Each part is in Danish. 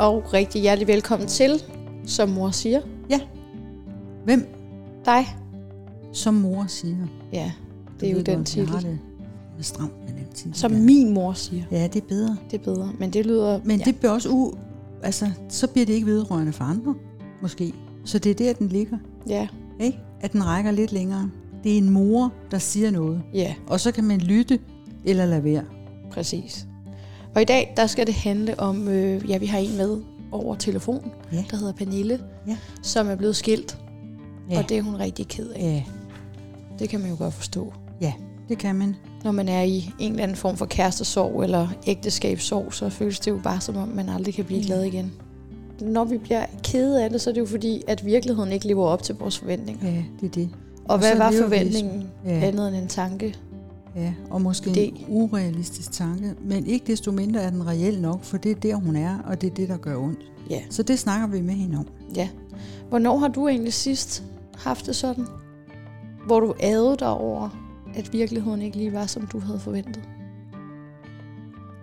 og rigtig hjertelig velkommen til, som mor siger. Ja. Hvem Dig. som mor siger? Ja, det er jo ved den godt, jeg har titel. det lidt stramt med den titel. Som der. min mor siger. Ja, det er bedre. Det er bedre, men det lyder... Men ja. det bliver også u... Altså, så bliver det ikke vedrørende for andre, måske. Så det er der, den ligger. Ja, Ikke? At den rækker lidt længere. Det er en mor, der siger noget. ja, Og så kan man lytte eller lade være. præcis. Og i dag, der skal det handle om... Øh, ja, vi har en med over telefon, Ja. der hedder Pernille, Ja. som er blevet skilt. Ja. Og det er hun rigtig ked af. Ja, Det kan man jo godt forstå. ja det kan man. Når man er i en eller anden form for kærestesorg eller ægteskabssorg, så føles det jo bare som om, man aldrig kan blive glad igen. Når vi bliver kede af det, så er det jo fordi, at virkeligheden ikke lever op til vores forventninger. Ja, det er det. Og, Og hvad var lever vi- forventningen Ja. andet end en tanke? Ja, og måske Det- en urealistisk tanke. Men ikke desto mindre er den reel nok, for det er der, hun er, og det er det, der gør ondt. Ja. Så det snakker vi med hende om. Ja. Hvornår har du egentlig sidst haft det sådan? Hvor du adede dig over, at virkeligheden ikke lige var, som du havde forventet?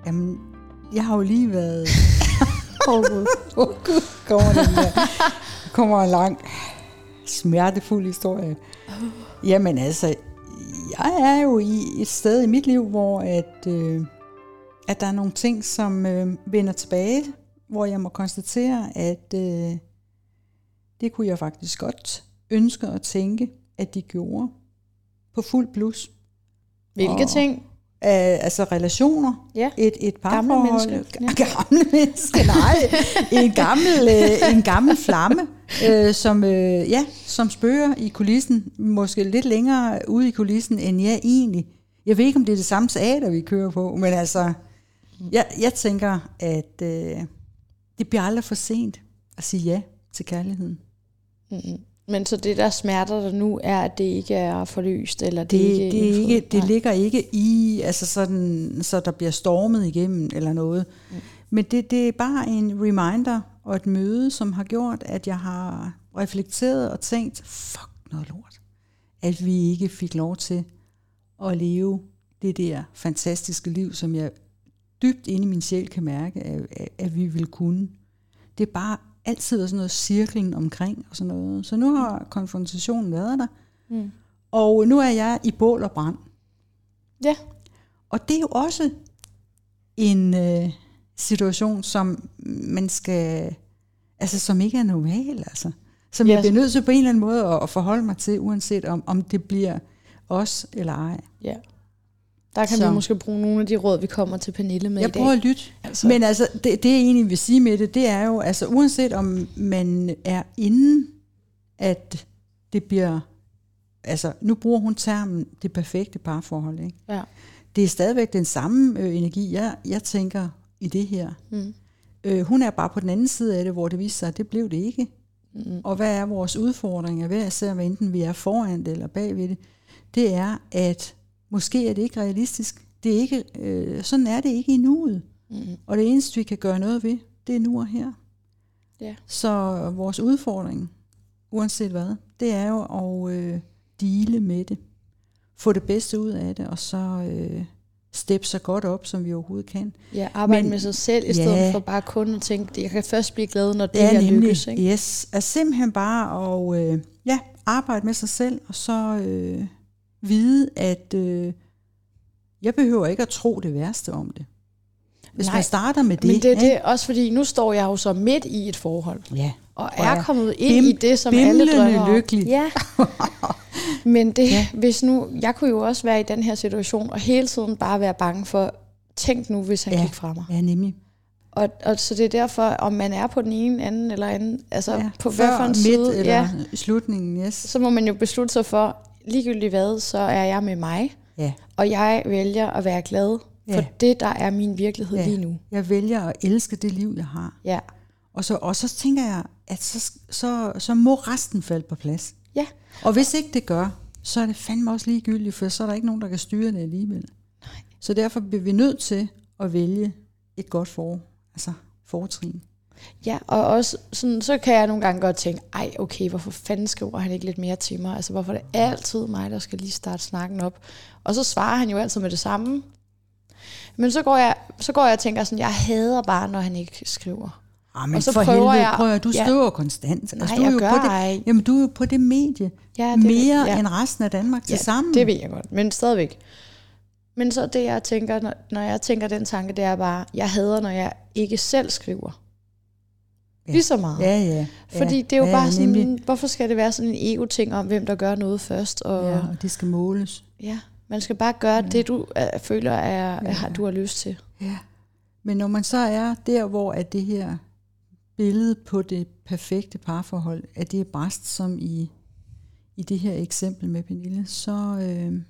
Jamen, jeg har jo lige været... Åh, Gud. Åh, Gud, kommer den der. kommer en lang, smertefuld historie. Jamen altså, jeg er jo i et sted i mit liv, hvor at, øh, at der er nogle ting, som øh, vender tilbage, hvor jeg må konstatere, at øh, det kunne jeg faktisk godt ønske og tænke, at de gjorde på fuld plus. Hvilke Og- ting? Uh, altså relationer, Ja. et, et Gamle parforhold. mennesker, Ja. Gamle mennesker, nej. en, gammel, uh, en gammel flamme, uh, som, uh, ja, som spørger i kulissen, måske lidt længere ude i kulissen, end jeg egentlig. Jeg ved ikke, om det er det samme teater, vi kører på, men altså, jeg, jeg tænker, at uh, det bliver aldrig for sent at sige ja til kærligheden. Mm-mm. Men så det, der smerter dig nu, er, at det ikke er forløst, eller det, Det, ikke det, er ikke, det Nej. ligger ikke i, altså sådan, så der bliver stormet igennem eller noget. Mm. Men det, det er bare en reminder og et møde, som har gjort, at jeg har reflekteret og tænkt, fuck noget lort, at vi ikke fik lov til at leve det der fantastiske liv, som jeg dybt inde i min sjæl kan mærke, at, at, at vi vil kunne. Det er bare altid været sådan noget cirklen omkring og sådan noget. Så nu har konfrontationen været der, Mm. og nu er jeg i bål og brand. Ja. Og det er jo også en øh, situation, som man skal, altså som ikke er normal, altså. Som Ja. jeg bliver nødt til på en eller anden måde at, at forholde mig til, uanset om, om det bliver os eller ej. Ja. Der kan Så. vi måske bruge nogle af de råd, vi kommer til Pernille med Jeg i dag. prøver at lytte. Altså, Men altså, det, det jeg egentlig vil sige med det, det er jo, altså uanset om man er inden, at det bliver, altså nu bruger hun termen det perfekte parforhold, ikke? ja. det er stadigvæk den samme øh, energi, jeg, jeg tænker i det her. Mm. Øh, hun er bare på den anden side af det, hvor det viser sig, at det blev det ikke. Mm. Og hvad er vores udfordringer, hver især, hvad enten vi er foran det eller bagved det, det er, at måske er det ikke realistisk. Det er ikke, øh, sådan er det ikke i nuet. Mm. Og det eneste, vi kan gøre noget ved, det er nu og her. Ja. Så vores udfordring, uanset hvad, det er jo at øh, dele med det. Få det bedste ud af det, og så øh, steppe så godt op, som vi overhovedet kan. ja, arbejde Men- med sig selv, i Ja. stedet for bare kun at tænke, jeg kan først blive glad, når det Ja, her nemlig. lykkes. Ikke? Yes. Er simpelthen bare at øh, ja, arbejde med sig selv, og så øh, vide, at øh, jeg behøver ikke at tro det værste om det. Hvis Nej, man starter med det. Men det er det også, fordi nu står jeg jo så midt i et forhold, Ja. og er kommet ind bim- i det, som alle drømmer om. lykkelig. Ja. Men det, Ja. hvis nu, jeg kunne jo også være i den her situation, og hele tiden bare være bange for, tænk nu, hvis han Ja. gik fra mig. Ja, nemlig. Og, og så det er derfor, om man er på den ene, anden eller anden, altså ja. på hvad for en midt side, eller ja, slutningen, yes. så må man jo beslutte sig for, ligegyldigt hvad, så er jeg med mig, Ja. og jeg vælger at være glad for Ja. det, der er min virkelighed Ja. lige nu. Jeg vælger at elske det liv, jeg har. Ja, Og så, og så tænker jeg, at så, så, så må resten falde på plads. ja, Og hvis ikke det gør, så er det fandme også ligegyldigt, for så er der ikke nogen, der kan styre det alligevel. Nej. Så derfor bliver vi nødt til at vælge et godt for, altså fortrin. Ja, og også sådan, så kan jeg nogle gange godt tænke, ej okay, hvorfor fanden skriver han ikke lidt mere til mig? Altså hvorfor er det altid mig, der skal lige starte snakken op? Og så svarer han jo altid med det samme. Men så går jeg, så går jeg og tænker sådan, jeg hader bare, når han ikke skriver. Ah, men Og så for prøver helvede, jeg- prøv at, du ja. skriver konstant. Nej, du er jeg jo gør på det, ej. Jamen, du er jo på det medie. Ja, det- mere ja. end resten af Danmark til sammen. det ved jeg godt, men stadigvæk. Men så det, jeg tænker, når, når jeg tænker den tanke, det er bare, jeg hader, når jeg ikke selv skriver. Ja. Lige så meget. Ja, ja. Fordi ja, det er jo ja, bare sådan, Nemlig. hvorfor skal det være sådan en ego-ting om, hvem der gør noget først? Og, Ja, og det skal måles. ja, man skal bare gøre ja. det, du uh, føler, er, Ja. ja. du har lyst til. Ja. Men når man så er der, hvor at det her billede på det perfekte parforhold, at det er bræst som i, i det her eksempel med Pernille, så, øh,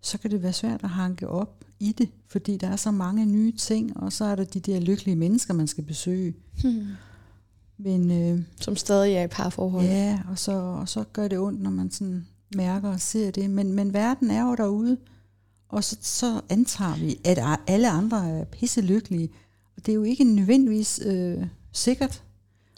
så kan det være svært at hanke op i det, fordi der er så mange nye ting, og så er der de der lykkelige mennesker, man skal besøge. Hmm. Men øh, Som stadig er i parforhold. ja, og så, og så gør det ondt, når man sådan mærker og ser det. Men, men verden er jo derude, og så, så antager vi, at alle andre er pisse lykkelige. Og det er jo ikke nødvendigvis øh, sikkert.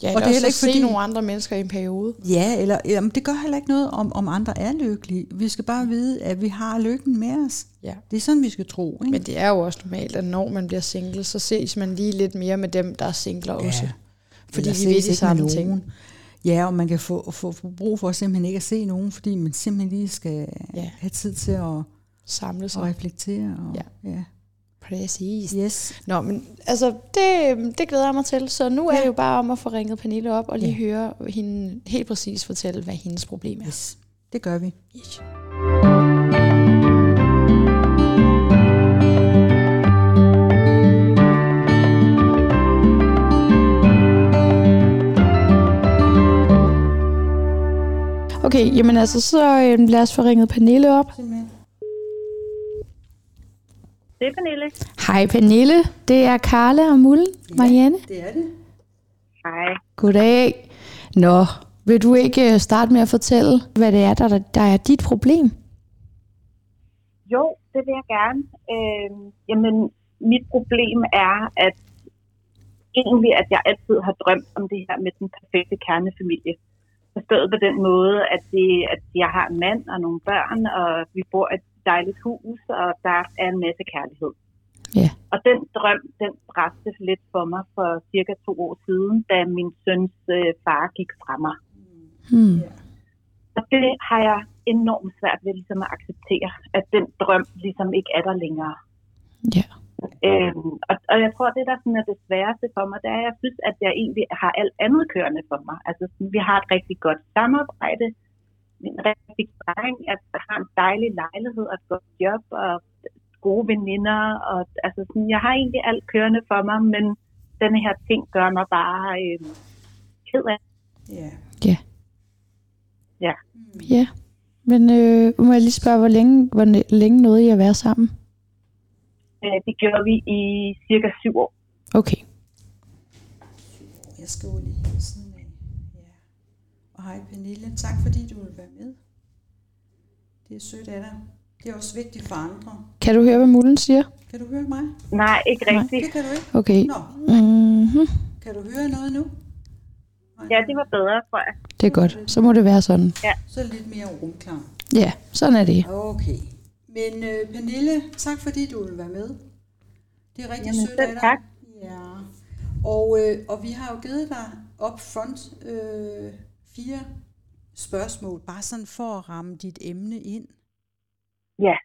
Ja, Og og det er heller er ikke se fordi- nogle andre mennesker i en periode. Ja, eller jamen, det gør heller ikke noget, om, om andre er lykkelige. Vi skal bare vide, at vi har lykken med os. Ja. Det er sådan, vi skal tro. Ikke? Men det er jo også normalt, at når man bliver single, så ses man lige lidt mere med dem, der er singler ja. også. Fordi Eller vi ved ses de ikke med samme ting. Ja, og man kan få, få, få brug for simpelthen ikke at se nogen, fordi man simpelthen lige skal Ja. have tid til at, Samle sig. reflektere. Og, Ja. ja. Præcis. Yes. Nå, men altså, det, det glæder jeg mig til. Så nu er Ja. det jo bare om at få ringet Pernille op og lige Ja. høre hende helt præcis fortælle, hvad hendes problem er. yes. Det gør vi. Yes. Okay, jamen altså, så øh, lad os få ringet Pernille op. Simpelthen. Det er Pernille. Hej Pernille, det er Karla og Mullen, Marianne. Det er det. Hej. Goddag. Nå, vil du ikke øh, starte med at fortælle, hvad det er, der, der er dit problem? Jo, det vil jeg gerne. Øh, jamen, mit problem er, at egentlig, at jeg altid har drømt om det her med den perfekte kernefamilie. Forstået på den måde, at, det, at jeg har en mand og nogle børn, og vi bor et dejligt hus, og der er en masse kærlighed. Ja. Og den drøm, den brændte lidt for mig for cirka to år siden, da min søns øh, far gik fra mig. Hmm. Og det har jeg enormt svært ved ligesom at acceptere, at den drøm ligesom ikke er der længere. Ja. Øhm, og, og jeg tror, det der sådan er det sværeste for mig, det er, at jeg synes, at jeg egentlig har alt andet kørende for mig. Altså, sådan, vi har et rigtig godt samarbejde, en rigtig dreng, at jeg har en dejlig lejlighed og et godt job og gode veninder. Og, altså, sådan, jeg har egentlig alt kørende for mig, men denne her ting gør mig bare øh, ked af. Ja. Ja. Ja. Ja. Men øh, må jeg lige spørge, hvor længe, hvor længe nåede I at være sammen? Øh, det gjorde vi i cirka syv år. Okay. Jeg skriver lige her ved siden af. Ja. Og hej Pernille, tak fordi du vil være med. Det er sødt af dig. Det er også vigtigt for andre. Kan du høre, hvad Mullen siger? Kan du høre mig? Nej, ikke Nej. rigtigt. Det kan du ikke. Okay. Nå, Mm-hmm. kan du høre noget nu? Nej. Ja, det var bedre, tror jeg. Det er godt. Så må det være sådan. Så er det lidt mere rumklar. Ja, sådan er det. Okay. Men øh, Pernille, tak fordi du vil være med. Det er rigtig Jamen, sødt af dig. tak. Ja. Og, øh, og vi har jo givet dig up front øh, fire spørgsmål, bare sådan for at ramme dit emne ind. Ja.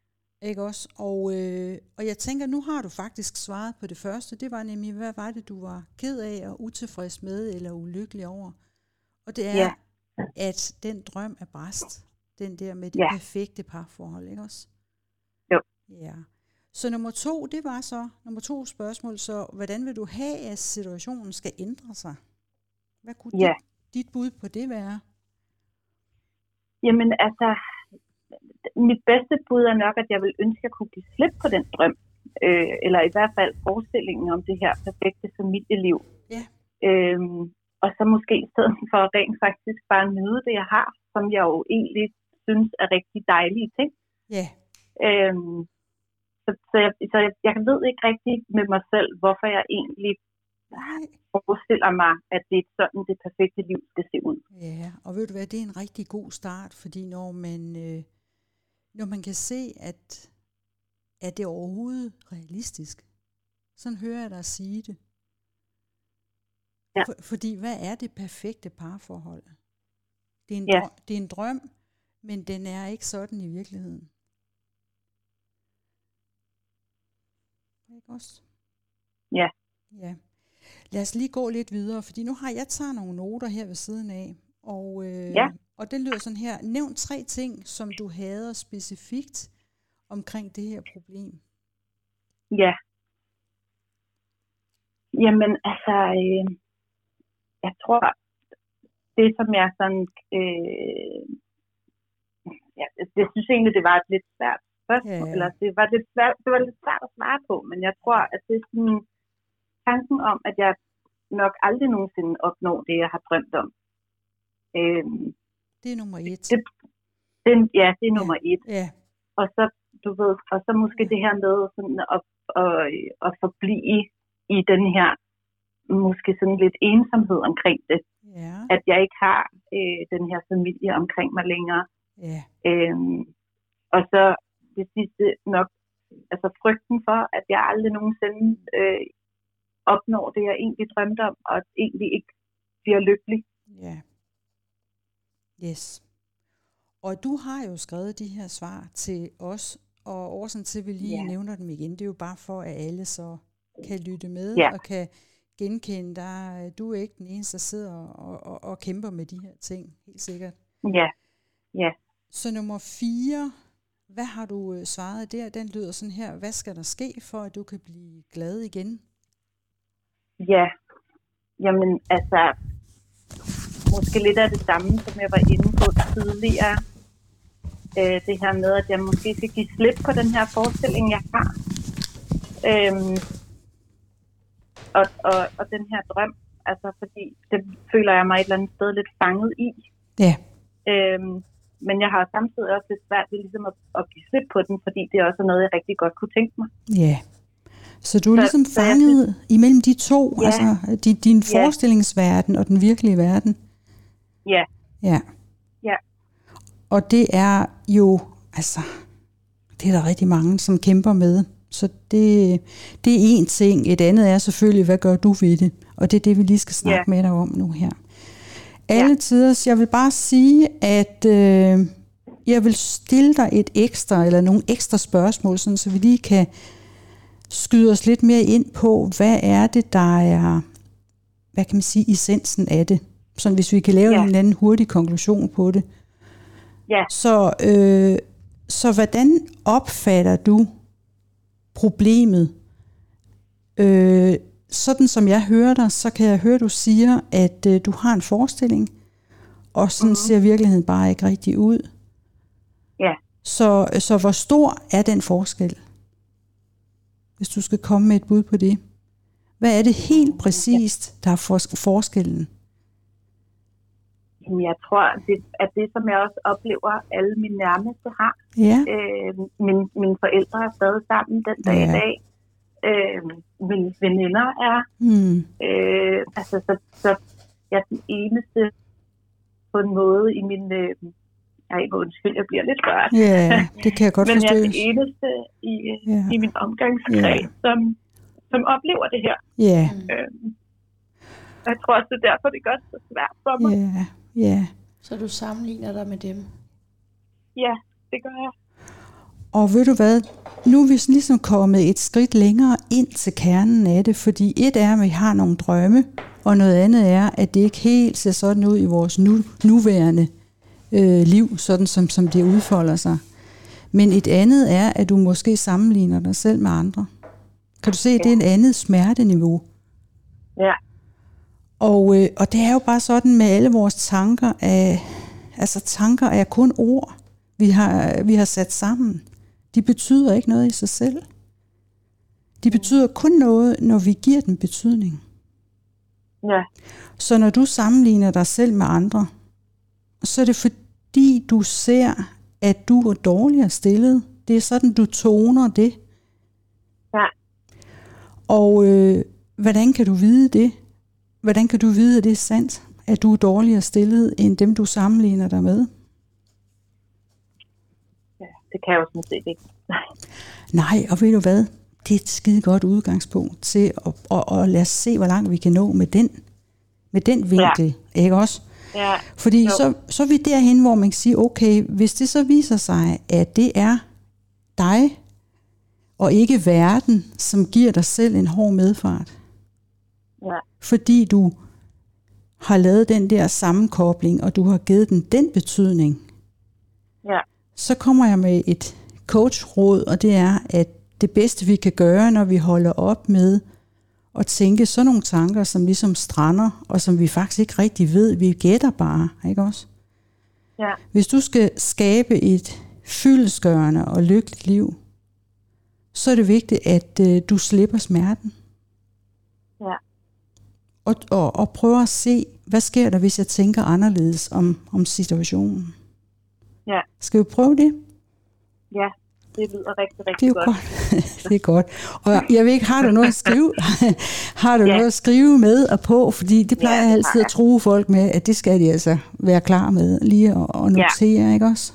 Ikke også? Og, øh, og jeg tænker, nu har du faktisk svaret på det første. Det var nemlig, hvad var det, du var ked af og utilfreds med eller ulykkelig over? Og det er, Ja. at den drøm er bræst. Den der med det Ja. perfekte parforhold, ikke også? Jo. Ja. Så nummer to, det var så, nummer to spørgsmål, så hvordan vil du have, at situationen skal ændre sig? Hvad kunne Ja. dit, dit bud på det være? Jamen altså, mit bedste bud er nok, at jeg vil ønske, at jeg kunne give slip på den drøm. Øh, eller i hvert fald forestillingen om det her perfekte familieliv. Ja. Øhm, og så måske i stedet for rent faktisk bare nyde det, jeg har, som jeg jo egentlig synes er rigtig dejlige ting. Ja. Øhm, så, så, jeg, så jeg, jeg ved ikke rigtig med mig selv, hvorfor jeg egentlig Nej. forestiller mig, at det er sådan, det perfekte liv skal se ud. Ja, og ved du hvad, det er en rigtig god start, fordi når man, øh, når man kan se, at er det overhovedet realistisk, sådan hører jeg dig sige det, Ja. For, fordi hvad er det perfekte parforhold? Det er, en Ja. drøm, det er en drøm, men den er ikke sådan i virkeligheden. Ikke også? Ja. Ja. Lad os lige gå lidt videre, fordi nu har jeg taget nogle noter her ved siden af, og, øh, Ja. og den lyder sådan her. Nævn tre ting, som du hader specifikt omkring det her problem. Ja. Jamen, altså, øh, jeg tror, det som jeg sådan, øh, ja, jeg synes egentlig, det var et lidt svært spørgsmål, Ja. eller det var, lidt svært, det var lidt svært at svare på, men jeg tror, at det er sådan tanken om, at jeg nok aldrig nogensinde opnår det, jeg har drømt om. Øh, Det er nummer et. det, den, ja, det er Ja. nummer et. Ja, og så, du ved, og så måske det her med sådan at, at, at forblive i den her, måske sådan lidt ensomhed omkring det, ja, at jeg ikke har øh, den her familie omkring mig længere. ja, Øhm, og så det sidste nok, altså frygten for, at jeg aldrig nogensinde øh, opnår det, jeg egentlig drømte om, og egentlig ikke bliver lykkelig. ja. Yes. Og du har jo skrevet de her svar til os, og årsagen til, at vi lige Ja. nævner dem igen, det er jo bare for, at alle så kan lytte med Ja. og kan genkende dig. Du er ikke den eneste, der sidder og, og, og kæmper med de her ting, helt sikkert. Ja, ja, Så nummer fire, hvad har du øh, svaret der? Den lyder sådan her, hvad skal der ske for, at du kan blive glad igen? Ja, jamen altså, måske lidt af det samme, som jeg var inde på tidligere. Øh, det her med, at jeg måske skal give slip på den her forestilling, jeg har. Øhm, og, og, og den her drøm, altså fordi det føler jeg mig et eller andet sted lidt fanget i. Ja. Øhm, men jeg har samtidig også lidt svært ved ligesom at, at give slip på den, fordi det er også noget, jeg rigtig godt kunne tænke mig. Ja. Så du er Så- ligesom så jeg fanget imellem de to, Ja. altså din, din Ja. forestillingsverden og den virkelige verden. Ja, Ja. Ja. Og det er jo, altså, det er der rigtig mange, som kæmper med. Så det, det er en ting. Et andet er selvfølgelig, hvad gør du ved det? Og det er det, vi lige skal snakke Ja. med dig om nu her. Alle tider, jeg vil bare sige, at øh, jeg vil stille dig et ekstra, eller nogle ekstra spørgsmål, sådan, så vi lige kan skyde os lidt mere ind på, hvad er det, der er, hvad kan man sige, essensen af det. Sådan hvis vi kan lave Ja. en eller anden hurtig konklusion på det. ja, Så, øh, så hvordan opfatter du problemet? Øh, sådan som jeg hører dig, så kan jeg høre, du siger, at øh, du har en forestilling, og sådan mm-hmm. ser virkeligheden bare ikke rigtig ud. ja. Så, så hvor stor er den forskel? Hvis du skal komme med et bud på det. Hvad er det helt præcist, der er fors- forskellen? Jeg tror, det er det, som jeg også oplever, alle mine nærmeste har. Ja, Øh, min, mine forældre er stadig sammen den dag Ja. i dag. Øh, mine veninder er. mm. Øh, altså, så, så jeg er den eneste på en måde i min... Øh, ej, hvor undskyld, jeg bliver lidt rørt. ja det kan jeg godt Men jeg forstå. er den eneste i, Ja. i min omgangskreds, Ja. som, som oplever det her. Ja, Øh, jeg tror også, det er derfor, det gør det så svært for mig. ja, ja. Så du sammenligner dig med dem. Ja, det gør jeg. Og ved du hvad, nu er vi ligesom kommet et skridt længere ind til kernen af det, fordi et er, at vi har nogle drømme, og noget andet er, at det ikke helt ser sådan ud i vores nu, nuværende øh, liv, sådan som, som det udfolder sig. Men et andet er, at du måske sammenligner dig selv med andre. Kan du se, det er et andet smerteniveau. Ja, Og, øh, og det er jo bare sådan med alle vores tanker, at, altså tanker er kun ord, vi har, vi har sat sammen. De betyder ikke noget i sig selv. De betyder kun noget, når vi giver dem betydning. ja, Så når du sammenligner dig selv med andre, så er det fordi, du ser, at du er dårligere stillet. Det er sådan, du toner det. ja. Og øh, hvordan kan du vide det? Hvordan kan du vide, at det er sandt? At du er dårligere stillet end dem, du sammenligner dig med? ja. Det kan jeg jo sådan set ikke. Nej, og ved du hvad? Det er et skide godt udgangspunkt til at, at, at lade os se, hvor langt vi kan nå med den med den vinkel, ja. ikke også? Ja. Fordi Jo. så, så er vi derhen, hvor man kan sige, okay, hvis det så viser sig, at det er dig, og ikke verden, som giver dig selv en hård medfart, Ja. fordi du har lavet den der sammenkobling, og du har givet den den betydning, Ja. så kommer jeg med et coachråd, og det er, at det bedste vi kan gøre, når vi holder op med at tænke sådan nogle tanker, som ligesom strander, og som vi faktisk ikke rigtig ved, vi gætter bare, ikke også? Ja. Hvis du skal skabe et fyldesgørende og lykkeligt liv, så er det vigtigt, at øh, du slipper smerten. Ja. Og, og, og prøver at se, hvad sker der, hvis jeg tænker anderledes om, om situationen. Ja. Skal vi prøve det? Ja. Det lyder rigtig, rigtig Det er godt. godt. det er godt. Og jeg ved ikke, har du noget at skrive? har du Ja. noget at skrive med og på? Fordi det plejer Ja, jeg altid at true folk med, at det skal de altså være klar med lige at, at notere, ikke også?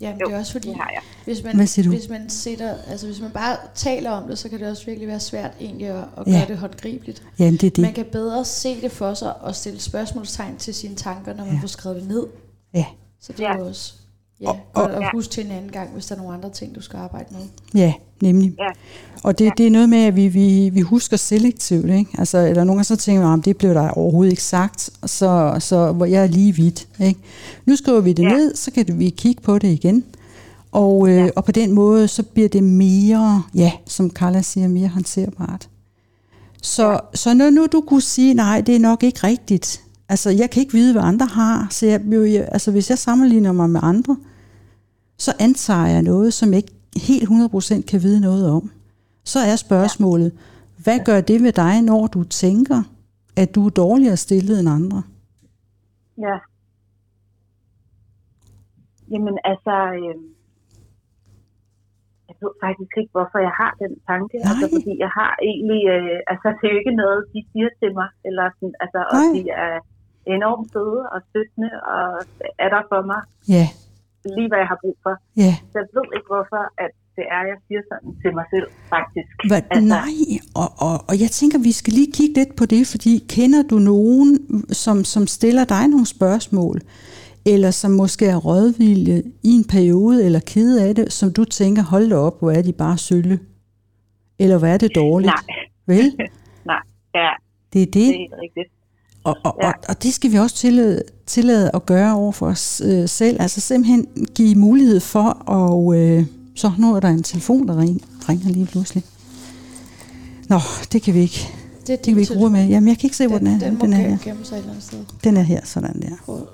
Jamen, Jo, det er også fordi, det har jeg. hvis man, hvis man sætter, altså hvis man bare taler om det, så kan det også virkelig være svært egentlig at, at Ja. gøre det håndgribeligt. Jamen, det er det. Man kan bedre se det for sig og stille spørgsmålstegn til sine tanker, når man Ja. får skrevet det ned. Ja, Så det er Ja. jo også ja, Og- og- at huske til en anden gang, hvis der er nogle andre ting, du skal arbejde med. ja nemlig. Ja. Og det, det er noget med, at vi, vi, vi husker selektivt, ikke? Altså, eller nogle gange så tænker man, at det blev der overhovedet ikke sagt, så, så hvor jeg er lige vidt, ikke? Nu skriver vi det Ja. ned, så kan vi kigge på det igen. Og, øh, Ja. og på den måde, så bliver det mere, ja, som Carla siger, mere håndterbart. Så, ja. så når nu du kunne sige, nej, det er nok ikke rigtigt. Altså, jeg kan ikke vide, hvad andre har. Så jeg, jo, jeg, altså, hvis jeg sammenligner mig med andre, så antager jeg noget, som jeg ikke helt 100% kan vide noget om. Så er spørgsmålet, hvad gør det ved dig, når du tænker, at du er dårligere stillet end andre? Ja. Jamen altså, øh, jeg ved faktisk ikke, hvorfor jeg har den tanke. Nej. Altså, fordi jeg har egentlig, øh, altså det er jo ikke noget, de siger til mig. Eller sådan, altså, og Nej. de er enormt søde og støttende og er der for mig Ja, lige, hvad jeg har brug for. ja. Så jeg ved ikke, hvorfor at det er, jeg siger sådan til mig selv, faktisk. Hvad, altså. Nej, og, og, og jeg tænker, vi skal lige kigge lidt på det, fordi kender du nogen, som, som stiller dig nogle spørgsmål, eller som måske er rådvilde i en periode, eller kede af det, som du tænker, hold da op, hvor er de bare sølle? Eller hvor er det dårligt? Nej. Vel? Nej, ja, Det er det. det er helt rigtigt. Og, og, Ja. og, og det skal vi også tillade, tillade at gøre over for os øh, selv. Altså simpelthen give mulighed for, og øh, så nu er der en telefon, der ring, ringer lige pludselig. Nå, det kan vi ikke. Det er Det kan vi ikke bruge med. Jamen, jeg kan ikke se, hvor den, Den, er. den må Den er gemme, her. gemme sig et eller andet sted. Den er her, sådan der.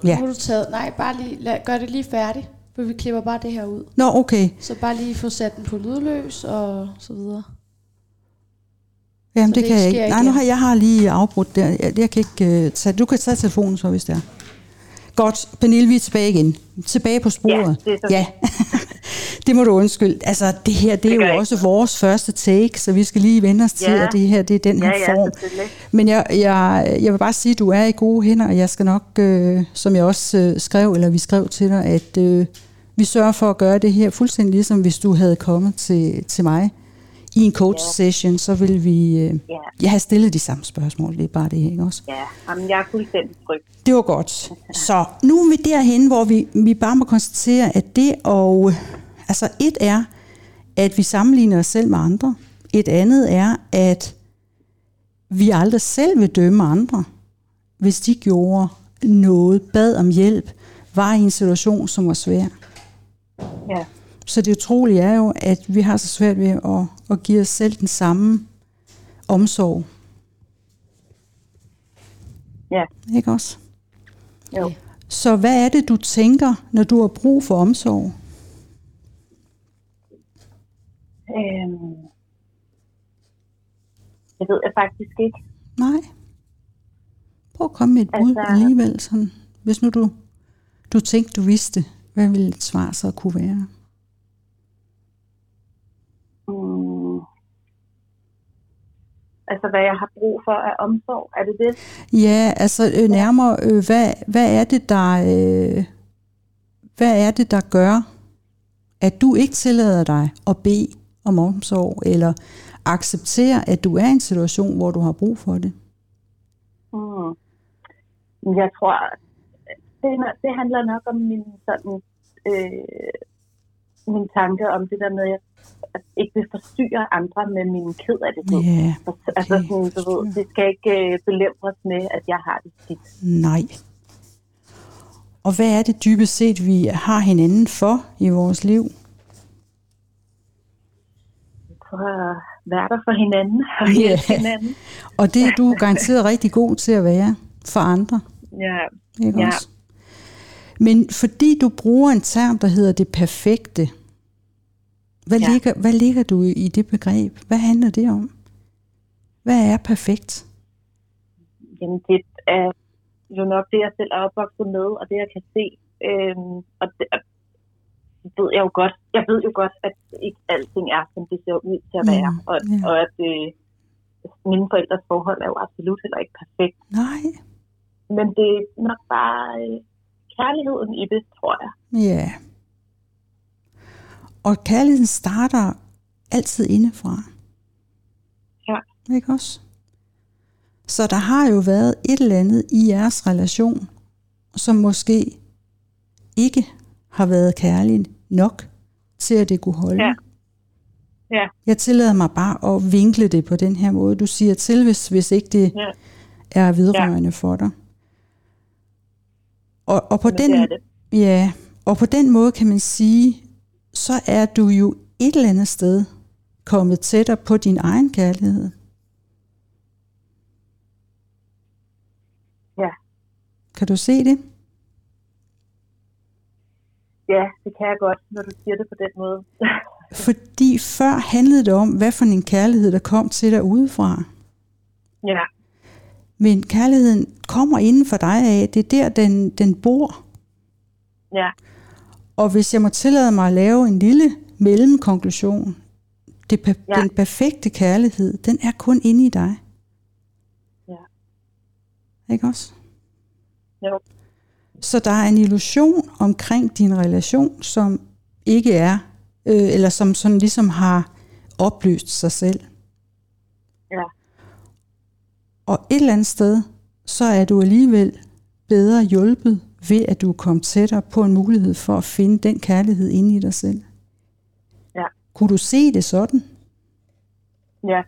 Ja. Nu har du taget, nej, bare lige, lad, gør det lige færdigt. For vi klipper bare det her ud. Nå, okay. Så bare lige få sat den på lydløs og så videre. Jamen, det, det kan jeg ikke Nej, nu har jeg har lige afbrudt der. Jeg, jeg kan ikke uh, tage, du kan tage telefonen så, hvis det er. Godt, Pernille, vi er tilbage igen. Tilbage på sporet. Ja, det er så ja. det må du undskylde. Altså, det her, det, det er gør jo ikke også vores første take, så vi skal lige vende os til, Ja. at det her, det er den her Ja, ja, form. Men jeg, jeg, jeg vil bare sige, at du er i gode hænder, og jeg skal nok, øh, som jeg også øh, skrev, eller vi skrev til dig, at øh, vi sørger for at gøre det her fuldstændig ligesom hvis du havde kommet til, til mig i en coach session, så vil vi, øh, Ja. har stillet de samme spørgsmål, det er bare det, ikke også? Ja, jamen, jeg er fuldstændig tryg. Det var godt. Så nu er vi derhen, hvor vi, vi bare må konstatere, at det og altså et er, at vi sammenligner os selv med andre. Et andet er, at vi aldrig selv vil dømme andre, hvis de gjorde noget, bad om hjælp, var i en situation, som var svær. Ja, Så det utrolige er jo, at vi har så svært ved at, at give os selv den samme omsorg. ja. Ikke også? Jo. Så hvad er det, du tænker, når du har brug for omsorg? Øhm, det ved jeg faktisk ikke. Nej. Prøv at komme med et bud Altså- alligevel. Sådan. Hvis nu du, du tænkte, du vidste, hvad ville et svar så kunne være? Altså, hvad jeg har brug for af omsorg, er det det? Ja, altså øh, nærmere, øh, hvad, hvad er det, der, øh, hvad er det, der gør, at du ikke tillader dig at bede om omsorg, eller acceptere, at du er i en situation, hvor du har brug for det? Mm. Jeg tror, det, det handler nok om min sådan, øh, min tanke om det der med, at jeg ikke vil forstyrre andre med min ked af det. Ja, okay. Altså sådan, du ved, det skal ikke øh, belemres med, at jeg har det skidt. Nej. Og hvad er det dybest set, vi har hinanden for i vores liv? For at være der for hinanden og hjælpe Ja. hinanden. Og det er du garanteret rigtig god til at være for andre. Ja, Ikke Ja. også? Men fordi du bruger en term, der hedder det perfekte, hvad, Ja. ligger, hvad ligger du i det begreb? Hvad handler det om? Hvad er perfekt? Jamen, det er jo nok det, jeg selv er opvokset med, og det, jeg kan se. Øhm, og det, ved jeg jo godt. Jeg ved jo godt, at ikke alting er, som det ser ud til at Mm, være. Og, ja. og at øh, mine forældres forhold er jo absolut heller ikke perfekt. Nej. Men det er nok bare øh, kærligheden i det, tror jeg. Ja. Og kærligheden starter altid indefra. Ja. Ikke også? Så der har jo været et eller andet i jeres relation, som måske ikke har været kærligt nok til, at det kunne holde. Ja. Ja. Jeg tillader mig bare at vinkle det på den her måde. Du siger til, hvis, hvis ikke det Ja. er vedrørende for dig. Og, og på Men den, det er det. Ja, og på den måde kan man sige, så er du jo et eller andet sted kommet tættere på din egen kærlighed. Ja. Kan du se det? Ja, det kan jeg godt, når du siger det på den måde. Fordi før handlede det om, hvad for en kærlighed, der kom til dig udefra. ja, Men kærligheden kommer inden for dig af. Det er der, den, den bor. ja, Og hvis jeg må tillade mig at lave en lille mellemkonklusion. Det, Ja. Den perfekte kærlighed, den er kun inde i dig. Ja. Ikke også? jo, Så der er en illusion omkring din relation, som ikke er, øh, eller som sådan ligesom har opløst sig selv. Og et eller andet sted, så er du alligevel bedre hjulpet ved, at du er kommet tættere på en mulighed for at finde den kærlighed inde i dig selv. Ja. Kunne du se det sådan? ja,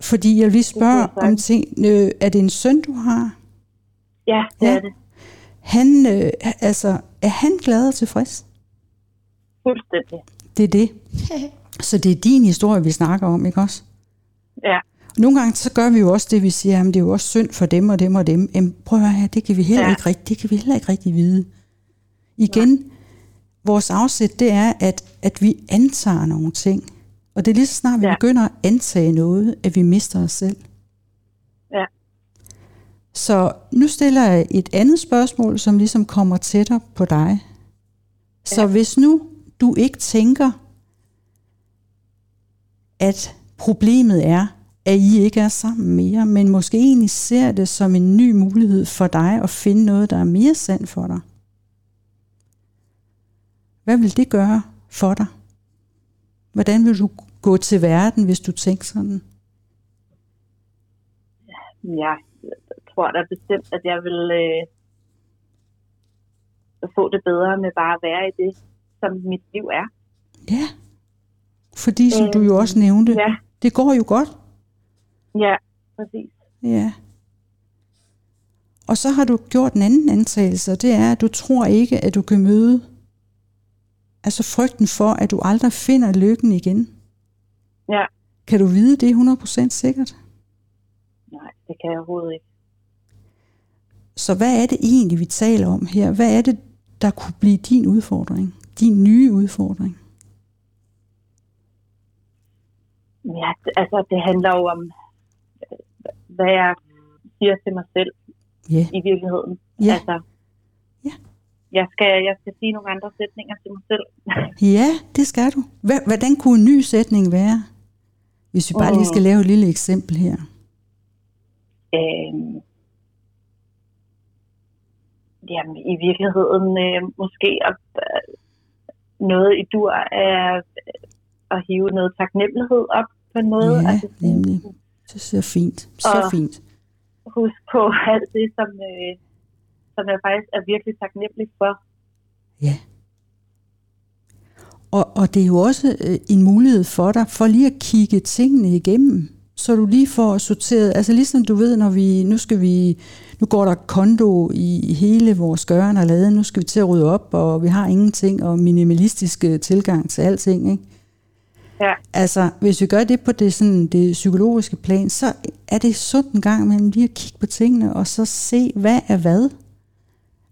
Fordi jeg vil lige spørge om ting. Øh, er det en søn, du har? ja, det Ja. er det. Han, øh, altså, er han glad og tilfreds? Fuldstændig. Det er det. Så det er din historie, vi snakker om, ikke også? Ja, Nogle gange så gør vi jo også det, vi siger, at det er jo også synd for dem og dem og dem. Jamen, prøv at høre her, det kan vi heller Ja. ikke rigtig, det kan vi heller ikke rigtig vide. Igen, vores afsæt, det er, at, at vi antager nogle ting. Og det er lige så snart, vi Ja. begynder at antage noget, at vi mister os selv. ja, Så nu stiller jeg et andet spørgsmål, som ligesom kommer tættere på dig. Så Ja. hvis nu du ikke tænker, at problemet er, at I ikke er sammen mere, men måske egentlig ser det som en ny mulighed for dig at finde noget, der er mere sandt for dig. Hvad vil det gøre for dig? Hvordan vil du gå til verden, hvis du tænker sådan? ja. Jeg tror da bestemt, at jeg vil øh, få det bedre med bare at være i det, som mit liv er. Ja, fordi som du jo også nævnte, Ja, det går jo godt. Ja, præcis. Ja. Og så har du gjort en anden antagelse, og det er, at du tror ikke, at du kan møde altså frygten for, at du aldrig finder lykken igen. Ja, Kan du vide det 100% sikkert? nej, det kan jeg overhovedet ikke. Så hvad er det egentlig, vi taler om her? Hvad er det, der kunne blive din udfordring? Din nye udfordring? Ja, altså det handler jo om, hvad jeg siger til mig selv Ja. i virkeligheden. Ja. Altså, Ja. Jeg skal, jeg skal sige nogle andre sætninger til mig selv. Ja, det skal du. Hvordan kunne en ny sætning være? Hvis vi bare lige skal lave et lille eksempel her. øhm, jamen, i virkeligheden øh, måske at, øh, noget i dur er at hive noget taknemmelighed op på en måde. Ja, altså, nemlig. Det ser fint. Så Og- fint. huske på alt det, som, øh, som jeg faktisk er virkelig taknemmelig for. Ja. Og, og det er jo også øh, en mulighed for dig, for lige at kigge tingene igennem, så du lige får sorteret, altså ligesom du ved, når vi, nu skal vi, nu går der kondo i hele vores gøren og laden, nu skal vi til at rydde op, og vi har ingenting, og minimalistisk øh, tilgang til alting, ikke? Ja. Altså, hvis vi gør det på det, sådan, det psykologiske plan, så er det sundt en gang imellem lige at kigge på tingene, og så se, hvad er hvad?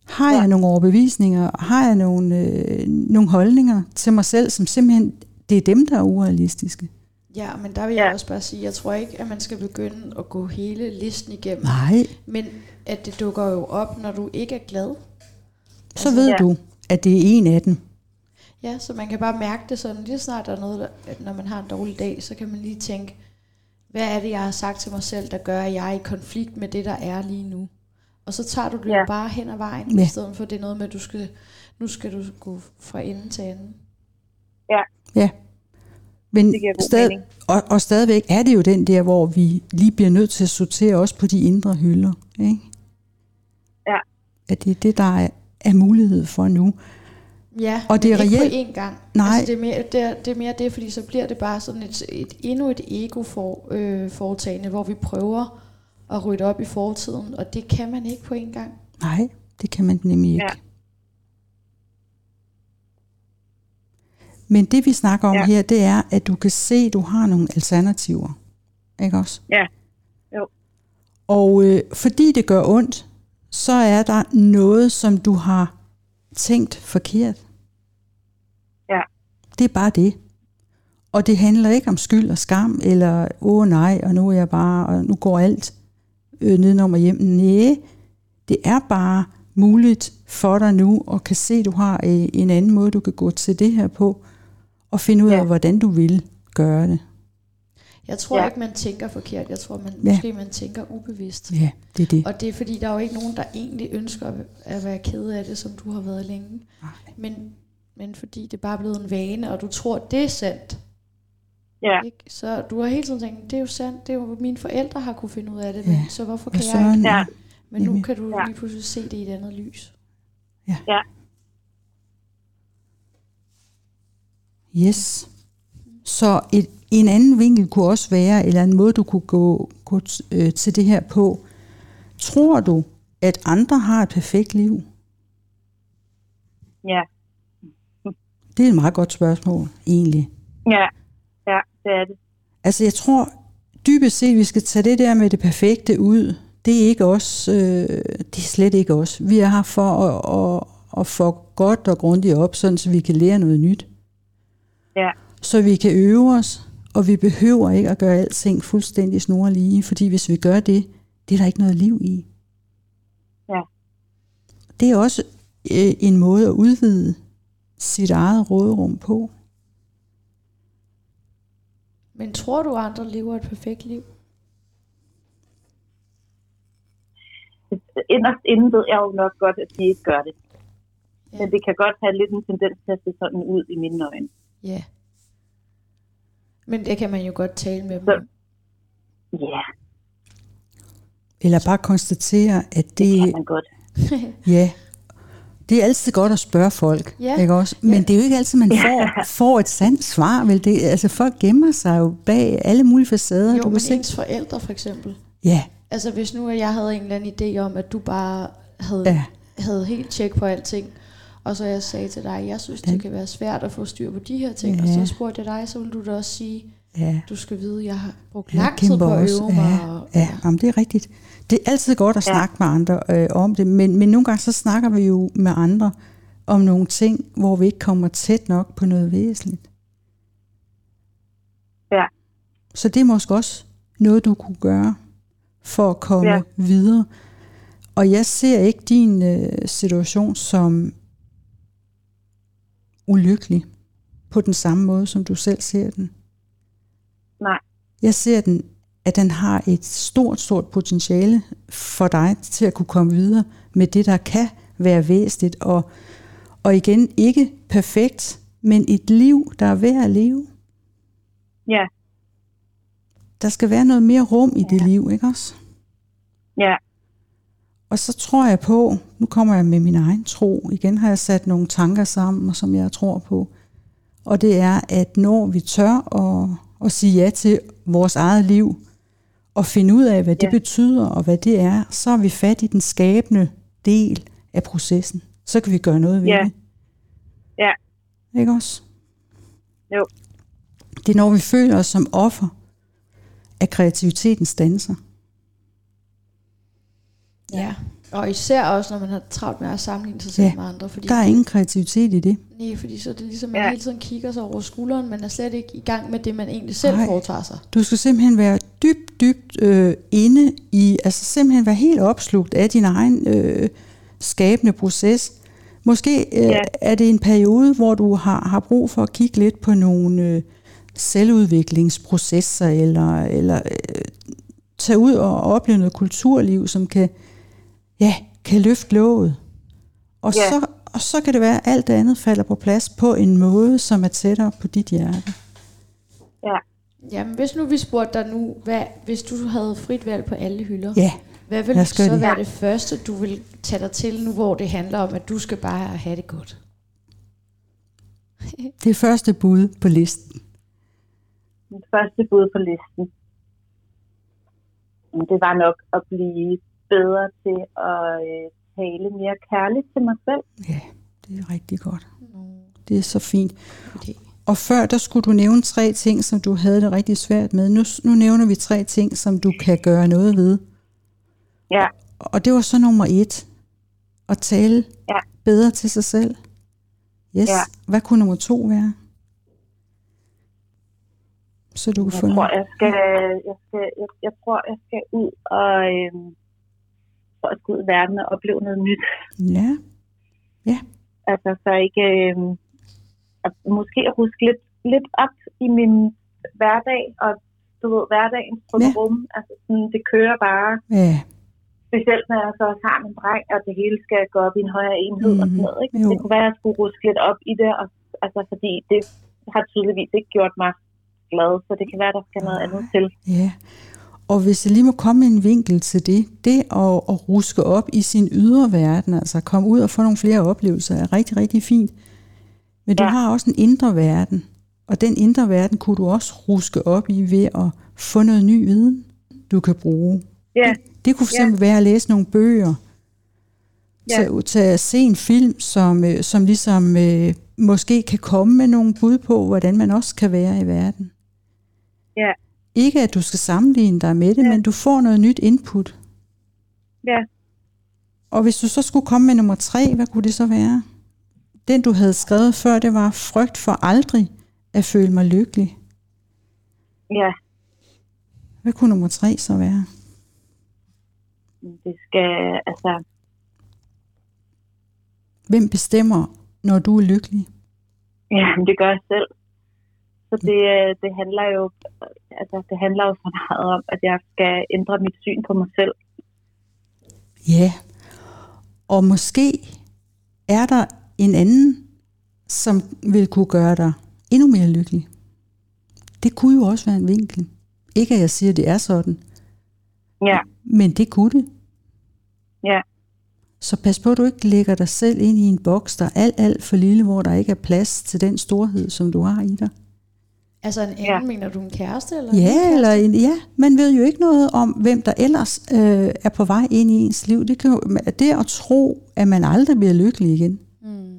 Har jeg nogle overbevisninger? Har jeg nogle, øh, nogle holdninger til mig selv, som simpelthen, det er dem, der er urealistiske? Ja, men der vil jeg også bare sige, jeg tror ikke, at man skal begynde at gå hele listen igennem. Nej. Men at det dukker jo op, når du ikke er glad. Så altså, ved ja. du, at det er en af dem. Ja, så man kan bare mærke det sådan, lige snart der er noget, når man har en dårlig dag, så kan man lige tænke, hvad er det, jeg har sagt til mig selv, der gør, at jeg er i konflikt med det, der er lige nu. Og så tager du det ja. bare hen ad vejen, ja. i stedet for det er noget med, at du skal, nu skal du gå fra ende til ende. Ja. Ja. Men stad, og, og stadigvæk er det jo den der, hvor vi lige bliver nødt til at sortere også på de indre hylder. Ikke? Ja. At det er det, der er, er mulighed for nu. Ja, og det er ikke reelt, på én gang. Nej. Altså, det, er mere, det, er, det er mere det, fordi så bliver det bare sådan et, et endnu et ego-foretagende, øh, hvor vi prøver at rydde op i fortiden, og det kan man ikke på én gang. Nej, det kan man nemlig ikke. Ja. Men det vi snakker om ja. her, det er, at du kan se, at du har nogle alternativer. Ikke også? Ja. Jo. Og øh, fordi det gør ondt, så er der noget, som du har tænkt forkert. Ja. Det er bare det. Og det handler ikke om skyld og skam, eller åh nej, og nu er jeg bare, og nu går alt øh, nedenom og hjem. Nej, det er bare muligt for dig nu, og kan se, at du har øh, en anden måde, du kan gå til det her på, og finde ud af, ja. hvordan du vil gøre det. Jeg tror ja. ikke, man tænker forkert. Jeg tror, man, ja. måske man tænker ubevidst. Ja, det er det. Og det er fordi, der er jo ikke nogen, der egentlig ønsker at være ked af det, som du har været længe. Nej. Men, men fordi det bare er blevet en vane, og du tror, det er sandt. Ja. Ikke? Så du har hele tiden tænkt, det er jo sandt, det er jo mine forældre har kunne finde ud af det, Ja. men så hvorfor kan jeg ikke? Ja. Men nu Jamen. kan du Ja. lige pludselig se det i et andet lys. Ja. Yes. Så et, en anden vinkel kunne også være, eller en måde, du kunne gå, gå øh, til det her på. Tror du, at andre har et perfekt liv? Ja. Det er et meget godt spørgsmål, egentlig. Ja. Ja, det er det. Altså, jeg tror dybest set, vi skal tage det der med det perfekte ud. Det er ikke os. Øh, det er slet ikke os. Vi er her for at, at, at få godt og grundigt op, sådan så vi kan lære noget nyt. Ja. Så vi kan øve os, og vi behøver ikke at gøre alting fuldstændig snorlige, fordi hvis vi gør det, det er der ikke noget liv i. Ja. Det er også øh, en måde at udvide sit eget råderum på. Men tror du, andre lever et perfekt liv? Inderst inden ved jeg jo nok godt, at de ikke gør det. Ja. Men det kan godt have lidt en tendens til at se sådan ud i mine øjne. Ja. Men det kan man jo godt tale med dem. Så-. Ja, Eller bare konstatere, at det det, kan man godt. ja, det er altid godt at spørge folk, Ja. ikke også? Men Ja. det er jo ikke altid, man får, får et sandt svar, vel? Det, altså folk gemmer sig jo bag alle mulige facader. Jo, du men se. ens forældre for eksempel. Ja, Altså hvis nu jeg havde en eller anden idé om, at du bare havde, ja, havde helt tjek på alting, og så jeg sagde til dig, jeg synes, det kan være svært at få styr på de her ting, og Ja. så spurgte jeg dig, så ville du da også sige, ja. du skal vide, jeg har brugt lang tid på at øve mig. Ja, og, ja jamen, det er rigtigt. Det er altid godt at Ja. snakke med andre øh, om det, men, men nogle gange så snakker vi jo med andre om nogle ting, hvor vi ikke kommer tæt nok på noget væsentligt. Ja. Så det er måske også noget, du kunne gøre for at komme Ja. videre. Og jeg ser ikke din øh, situation som ulykkelig på den samme måde, som du selv ser den. Nej. Jeg ser den, at den har et stort, stort potentiale for dig til at kunne komme videre med det, der kan være væsentligt. Og, og igen, ikke perfekt, men et liv, der er værd at leve. Ja, Der skal være noget mere rum i det Ja. liv, ikke også? Ja. Og så tror jeg på, nu kommer jeg med min egen tro, igen har jeg sat nogle tanker sammen, som jeg tror på. Og det er, at når vi tør at, at sige ja til vores eget liv, og finde ud af, hvad det Ja. betyder, og hvad det er, så er vi fat i den skabende del af processen. Så kan vi gøre noget ved Ja. det. Ja. Ikke også? Jo. Det er når vi føler os som offer af kreativitetens danser. Ja. Og især også, når man har travlt med at sammenligne sig selv Ja. med andre. Fordi Der er ingen kreativitet i det. Nej, fordi så er det ligesom, at man Ja. hele tiden kigger sig over skulderen, men er slet ikke i gang med det, man egentlig selv Nej. foretager sig. Du skal simpelthen være dybt, dybt øh, inde i, altså simpelthen være helt opslugt af din egen øh, skabende proces. Måske øh, Ja. er det en periode, hvor du har, har brug for at kigge lidt på nogle øh, selvudviklingsprocesser, eller, eller øh, tage ud og opleve noget kulturliv, som kan, ja, kan løfte låget. Og, Ja. så, og så kan det være, at alt det andet falder på plads på en måde, som er tættere på dit hjerte. Ja. Jamen, hvis nu vi spurgte dig nu, hvad, hvis du havde frit valg på alle hylder, Ja, hvad vil lad os gøre så det. være det første, du vil tage dig til nu, hvor det handler om, at du skal bare have det godt? det er første bud på listen. Mit første bud på listen, det var nok at blive bedre til at øh, tale mere kærligt til mig selv. Ja, det er rigtig godt. Nå, Det er så fint. okay. Og før, der skulle du nævne tre ting, som du havde det rigtig svært med. Nu, nu nævner vi tre ting, som du kan gøre noget ved. Ja, Og det var så nummer et. At tale Ja. bedre til sig selv. Yes. Ja. Hvad kunne nummer to være? Så du kan få jeg tror, noget. jeg skal, jeg, skal, jeg, jeg tror, jeg skal ud og øh, for at gå ud i verden og opleve noget nyt. Ja, Altså, så ikke... Øh, at måske at huske lidt, lidt op i min hverdag, og du ved, hverdagens Ja. rum. Altså, sådan, det kører bare. ja, Specielt når jeg så også har min dreng, og det hele skal gå op i en højere enhed mm-hmm. og sådan Mhm. noget. Ikke? Jo. Det kunne være, at jeg skulle ruske lidt op i det, og, altså, fordi det har tydeligvis ikke gjort mig glad, så det kan være, der skal noget andet til. ja. Og hvis jeg lige må komme med en vinkel til det, det at, at ruske op i sin ydre verden, altså komme ud og få nogle flere oplevelser, er rigtig, rigtig fint. Men du Ja. har også en indre verden, og den indre verden kunne du også ruske op i ved at få noget ny viden, du kan bruge. Ja, Det, det kunne for Ja. være at læse nogle bøger, Ja. tage, tage at se en film, som, øh, som ligesom øh, måske kan komme med nogle bud på, hvordan man også kan være i verden. ja, Ikke at du skal sammenligne dig med det, Ja. men du får noget nyt input. ja. Og hvis du så skulle komme med nummer tre, hvad kunne det så være? Den du havde skrevet før, det var frygt for aldrig at føle mig lykkelig. ja. Hvad kunne nummer tre så være? Det skal, altså, Hvem bestemmer, når du er lykkelig? ja, det gør jeg selv. Så det, øh, det handler jo, altså, det handler jo så meget om, at jeg skal ændre mit syn på mig selv. Ja, og måske er der en anden, som vil kunne gøre dig endnu mere lykkelig. Det kunne jo også være en vinkel. Ikke at jeg siger, at det er sådan, Ja, men det kunne det. ja, Så pas på, at du ikke lægger dig selv ind i en boks, der er alt, alt for lille, hvor der ikke er plads til den storhed, som du har i dig. Altså en anden, Ja. mener du en kæreste? Eller en Ja, kæreste? eller en, ja, man ved jo ikke noget om, hvem der ellers øh, er på vej ind i ens liv. Det, kan jo, det at tro, at man aldrig bliver lykkelig igen, Mm.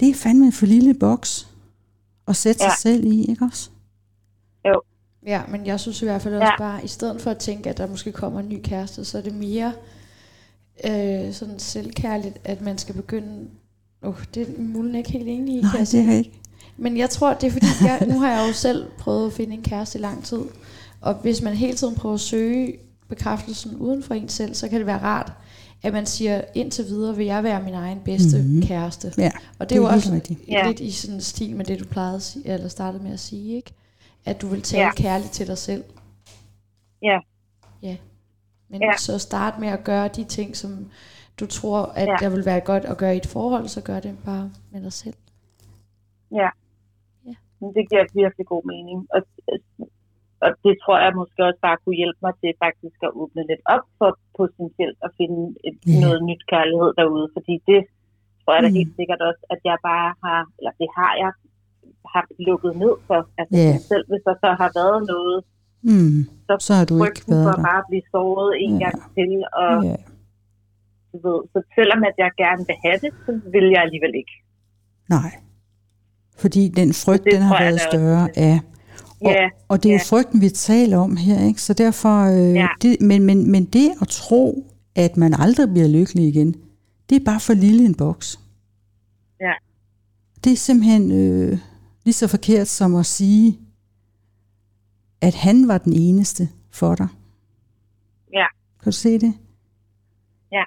det er fandme en for lille boks at sætte Ja. sig selv i, ikke også? Ja, men jeg synes i hvert fald også Ja. bare, i stedet for at tænke, at der måske kommer en ny kæreste, så er det mere øh, sådan selvkærligt, at man skal begynde... Uh, det er mulen ikke helt enig i, Nej, det er jeg ikke. Men jeg tror, det er fordi, jeg, nu har jeg jo selv prøvet at finde en kæreste i lang tid. Og hvis man hele tiden prøver at søge bekræftelsen uden for en selv, så kan det være rart, at man siger, indtil videre vil jeg være min egen bedste Mhm. mm-hmm. kæreste. Ja, Og det, det er jo også rigtigt. Lidt i sådan en stil med det, du plejede at sige, eller startede med at sige, ikke? At du vil tale Ja. kærligt til dig selv. ja, Ja. Men Ja. så start med at gøre de ting, som du tror, at ja. der vil være godt at gøre i et forhold, så gør det bare med dig selv. ja. Det giver virkelig god mening. Og og det tror jeg måske også bare kunne hjælpe mig til faktisk at åbne lidt op for potentielt at finde et, Ja. noget nyt kærlighed derude, fordi det tror jeg da Mm. helt sikkert også, at jeg bare har, eller det har jeg, har lukket ned for. Altså Ja. selv hvis der så har været noget, Mm. så, Så har du ikke frygten for været der. bare at blive såret en Ja. gang til, og Ja. du ved, så selvom at jeg gerne vil have det, så vil jeg alligevel ikke. Nej. Fordi den frygt, den har været også. større. Ja. Og, Ja, og det er jo ja. frygten, vi taler om her, ikke? Så derfor, øh, Ja. det, men, men, men det at tro, at man aldrig bliver lykkelig igen, det er bare for lille en boks. Ja. Det er simpelthen øh, lige så forkert som at sige, at han var den eneste for dig. Ja. Kan du se det? Ja.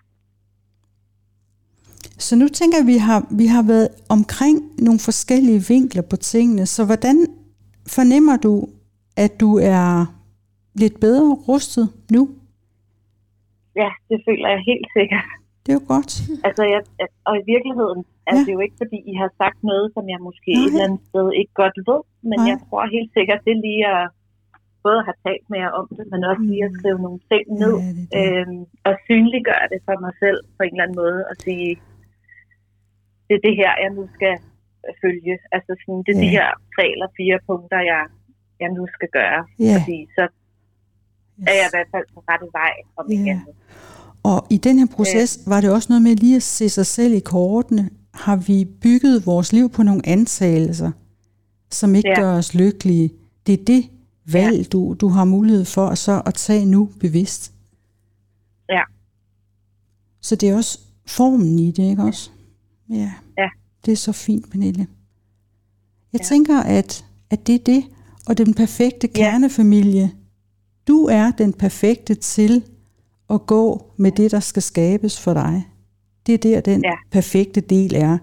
Så nu tænker jeg, at vi har, vi har været omkring nogle forskellige vinkler på tingene. Så hvordan fornemmer du, at du er lidt bedre rustet nu? ja, det føler jeg helt sikkert. Det er jo godt. Altså, jeg, og i virkeligheden er Ja. det jo ikke, fordi I har sagt noget, som jeg måske Nej. et eller andet sted ikke godt ved, men Nej. jeg tror helt sikkert, det lige at både have talt med jer om det, men også lige at skrive nogle ting ned, Ja, det det. øhm, og synliggøre det for mig selv på en eller anden måde, og sige, det er det her, jeg nu skal følge. Altså sådan, det er de Ja. her tre eller fire punkter, jeg, jeg nu skal gøre, Ja. fordi så er jeg i hvert fald på rette vej, om Ja. andet. Og i den her proces var det også noget med lige at se sig selv i kortene. Har vi bygget vores liv på nogle antagelser, som ikke Ja. gør os lykkelige? Det er det valg, du, du har mulighed for så at tage nu bevidst. Ja. Så det er også formen i det, ikke også? Ja. Ja. Det er så fint, Pernille. Jeg Ja. tænker, at, at det er det, og den perfekte kernefamilie. Du er den perfekte til at gå med det, der skal skabes for dig. Det er der, den Ja. perfekte del er.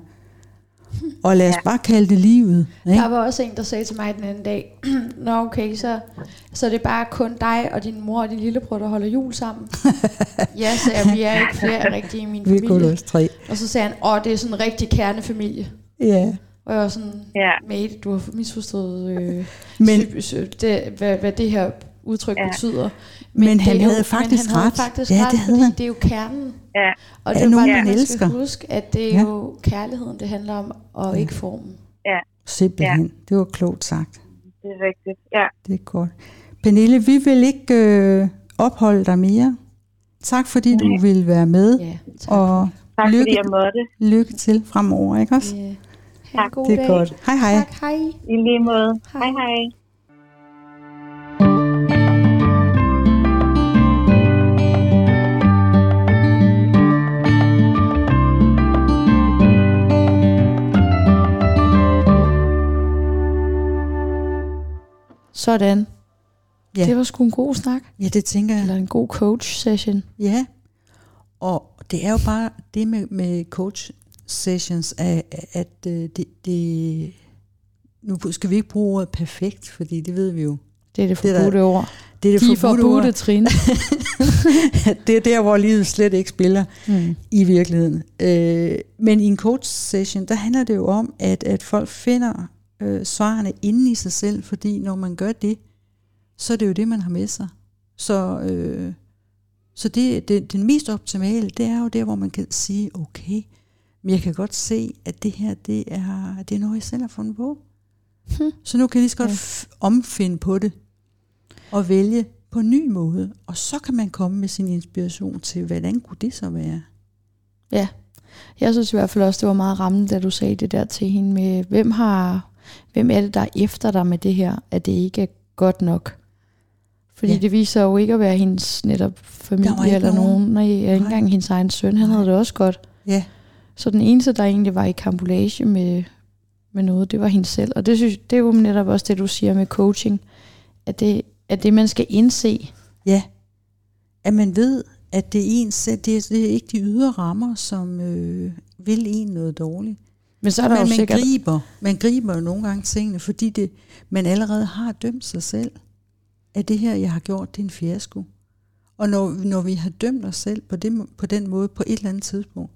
Og lad os Ja. bare kalde det livet. Ikke? Der var også en, der sagde til mig den anden dag, Nå okay, så, så det er bare kun dig og din mor og din lillebror, der holder jul sammen. ja, så jeg, vi er ikke flere rigtige i min Vi er kun familie. os tre. Og så sagde han, åh, det er sådan en rigtig kernefamilie. Ja. Og jeg var sådan, Ja. mate, du har misforstået, øh, Men- men, det, hvad, hvad det her udtryk ja. betyder. Men det han er jo- havde faktisk men han ret. Havde faktisk Ja, ret, det havde fordi han. det er jo kernen. Ja, Og Ja, det er nogen, bare man elsker. skal huske, at det er Ja. jo kærligheden, det handler om, og ikke formen. Simpelthen. Ja. Det var klogt sagt. det er rigtigt. Ja, Det er godt. Pernille, vi vil ikke øh, opholde dig mere. Tak fordi du ville være med. Ja, tak. Og tak lykke, fordi jeg måtte. lykke til fremover, ikke også? Ja. Ha' en Tak. god Det er dag. godt. Hej hej. Tak, hej. I lige måde. Hej. Hej hej. Sådan. Ja. Det var sgu en god snak. Ja, det tænker jeg. Eller en god coach session. Ja, og det er jo bare det med, med coach sessions, at, at øh, det, det, nu skal vi ikke bruge ordet perfekt, fordi det ved vi jo. Det er det Det er der- forbudte ord. Det er det De forbudte forbudte trin. det er der, hvor livet slet ikke spiller mm. i virkeligheden. Øh, men i en coach session, der handler det jo om, at, at folk finder øh, svarene inde i sig selv, fordi når man gør det, så er det jo det, man har med sig. Så, øh, så det, det, den mest optimale, det er jo der, hvor man kan sige, okay, men jeg kan godt se, at det her, det er, det er noget, jeg selv har fundet på. Hmm. Så nu kan jeg lige så godt Ja. omfinde på det, og vælge på en ny måde. Og så kan man komme med sin inspiration til, hvordan kunne det så være? Ja. Jeg synes i hvert fald også, det var meget rammende, da du sagde det der til hende med, hvem har, hvem er det, der er efter dig med det her, at det ikke er godt nok? Fordi Ja. det viser jo ikke at være hendes netop familie eller nogen. nogen. Nej, ikke Nej. engang hendes egen søn, han Nej. havde det også godt. Ja, Så den eneste, der egentlig var i kampolage med, med noget, det var hende selv. Og det, synes, det er jo netop også det, du siger med coaching, at det, at det man skal indse. ja. At man ved, at det er en selv, det er, det er ikke de ydre rammer, som øh, vil en noget dårligt. Men så er der Men jo man sikkert... griber, man griber jo nogle gange tingene, fordi det, man allerede har dømt sig selv, at det her, jeg har gjort, det er en fiasko. Og når, når vi har dømt os selv på, det, på den måde på et eller andet tidspunkt,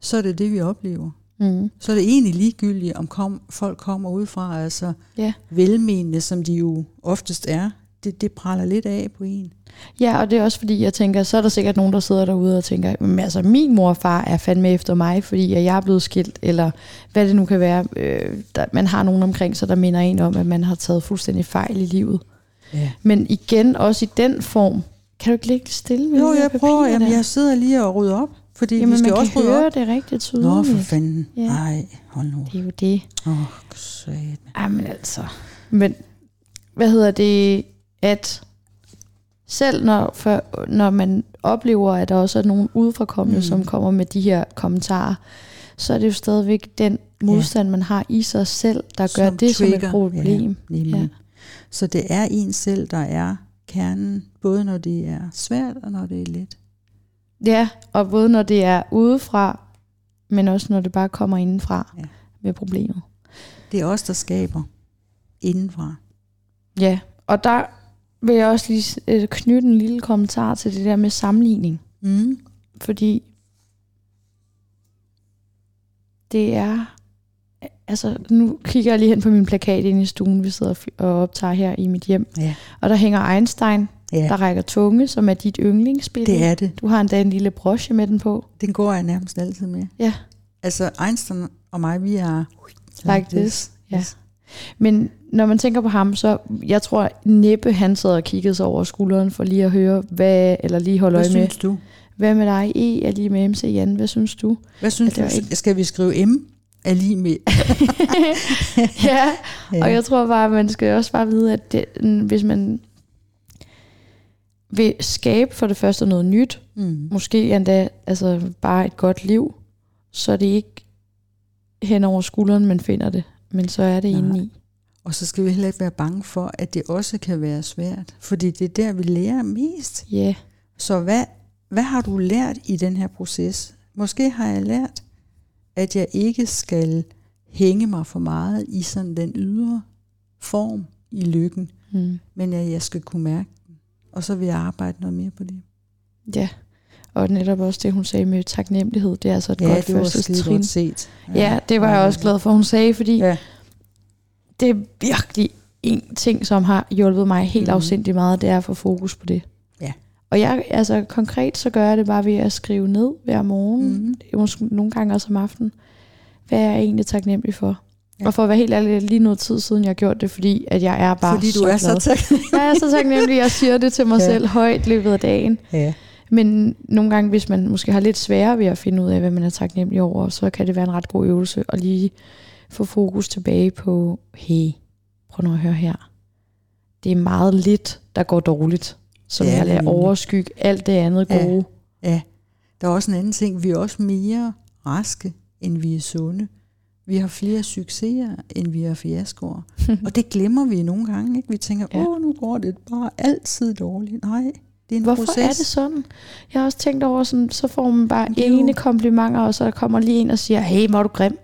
så er det det, vi oplever. Mm. Så er det egentlig ligegyldigt, om kom, folk kommer udefra, altså Ja. velmenende, som de jo oftest er, det, det praller lidt af på en. Ja, og det er også fordi, jeg tænker, så er der sikkert nogen, der sidder derude og tænker, men altså min mor og far er fandme efter mig, fordi jeg er blevet skilt, eller hvad det nu kan være. Øh, der, man har nogen omkring sig, der minder en om, at man har taget fuldstændig fejl i livet. Ja. Men igen, også i den form, kan du ikke ligge stille med Jo, jeg prøver, jamen, jeg sidder lige og rydder op, fordi Jamen, vi skal man også kan høre op. det rigtig tydeligt. Nå, for fanden. Ja. Nej, hold nu. Det er jo det. Åh, oh. Jamen altså. Men hvad hedder det, at selv når, for, når man oplever, at der også er nogen udefrakommende, Mm. som kommer med de her kommentarer, så er det jo stadigvæk den modstand, man har i sig selv, der gør Som det som trigger. et problem. Ja, nemlig. Ja. Ja. Så det er en selv, der er kernen, både når det er svært og når det er let. Ja, og både når det er udefra, men også når det bare kommer indenfra Ja. ja. med problemet. Det er os, der skaber indenfra. Ja, og der vil jeg også lige øh, knytte en lille kommentar til det der med sammenligning. Mm. Fordi det er... Altså, nu kigger jeg lige hen på min plakat inde i stuen, vi sidder og optager her i mit hjem. Ja. Og der hænger Einstein, Ja, der rækker tunge, som er dit yndlingsbillede. det er det. Du har endda en lille broche med den på. Den går jeg nærmest altid med. Ja. Altså Einstein og mig, vi er Like this. Ja. Men når man tænker på ham, så jeg tror næppe han sad og kiggede sig over skulderen for lige at høre, hvad, eller lige holde Hvad øje med, synes du? hvad med dig E er lige med MC Jan, hvad synes du? Hvad synes du? ikke- Skal vi skrive M er lige med? ja, Ja. Og jeg tror bare, at man skal også bare vide, at det, hvis man vil skabe for det første noget nyt, Mm. måske endda altså bare et godt liv, så er det ikke hen over skulderen, man finder det, men så er det Nej. inde i. Og så skal vi heller ikke være bange for, at det også kan være svært. Fordi det er der, vi lærer mest. Ja, Så hvad, hvad har du lært i den her proces? Måske har jeg lært, at jeg ikke skal hænge mig for meget i sådan den ydre form i lykken, mm. men at jeg skal kunne mærke den. Og så vil jeg arbejde noget mere på det. ja. Og netop også det, hun sagde med taknemmelighed, det er altså et godt det var første trin. godt set. Ja, det var jeg også glad for, hun sagde, fordi Ja. Det er virkelig en ting, som har hjulpet mig helt mm. afsindig meget, det er at få fokus på det. Ja. Og jeg, altså konkret, så gør jeg det bare ved at skrive ned hver morgen, mm. måske nogle gange også om aftenen, hvad jeg er egentlig taknemmelig for. Ja. Og for at være helt ærlig, lige noget tid siden, jeg har gjort det, fordi at jeg er bare Fordi du så er glad. så taknemmelig. Jeg er så taknemmelig, jeg siger det til mig Ja. selv højt løbet af dagen. Ja. Men nogle gange, hvis man måske har lidt sværere ved at finde ud af, hvad man er taknemmelig over, så kan det være en ret god øvelse at lige få fokus tilbage på, hey, prøv nu at høre her. Det er meget lidt, der går dårligt, som er jeg lader overskygge alt det andet Ja. gode. Ja, der er også en anden ting. Vi er også mere raske, end vi er sunde. Vi har flere succeser, end vi har fiaskoer. Og det glemmer vi nogle gange. Ikke? Vi tænker, Ja. åh, nu går det bare altid dårligt. Nej, det er en Hvorfor proces. er det sådan? Jeg har også tænkt over, sådan, så får man bare jo- ene komplimenter, og så kommer lige en og siger, hey, hvor er du grim.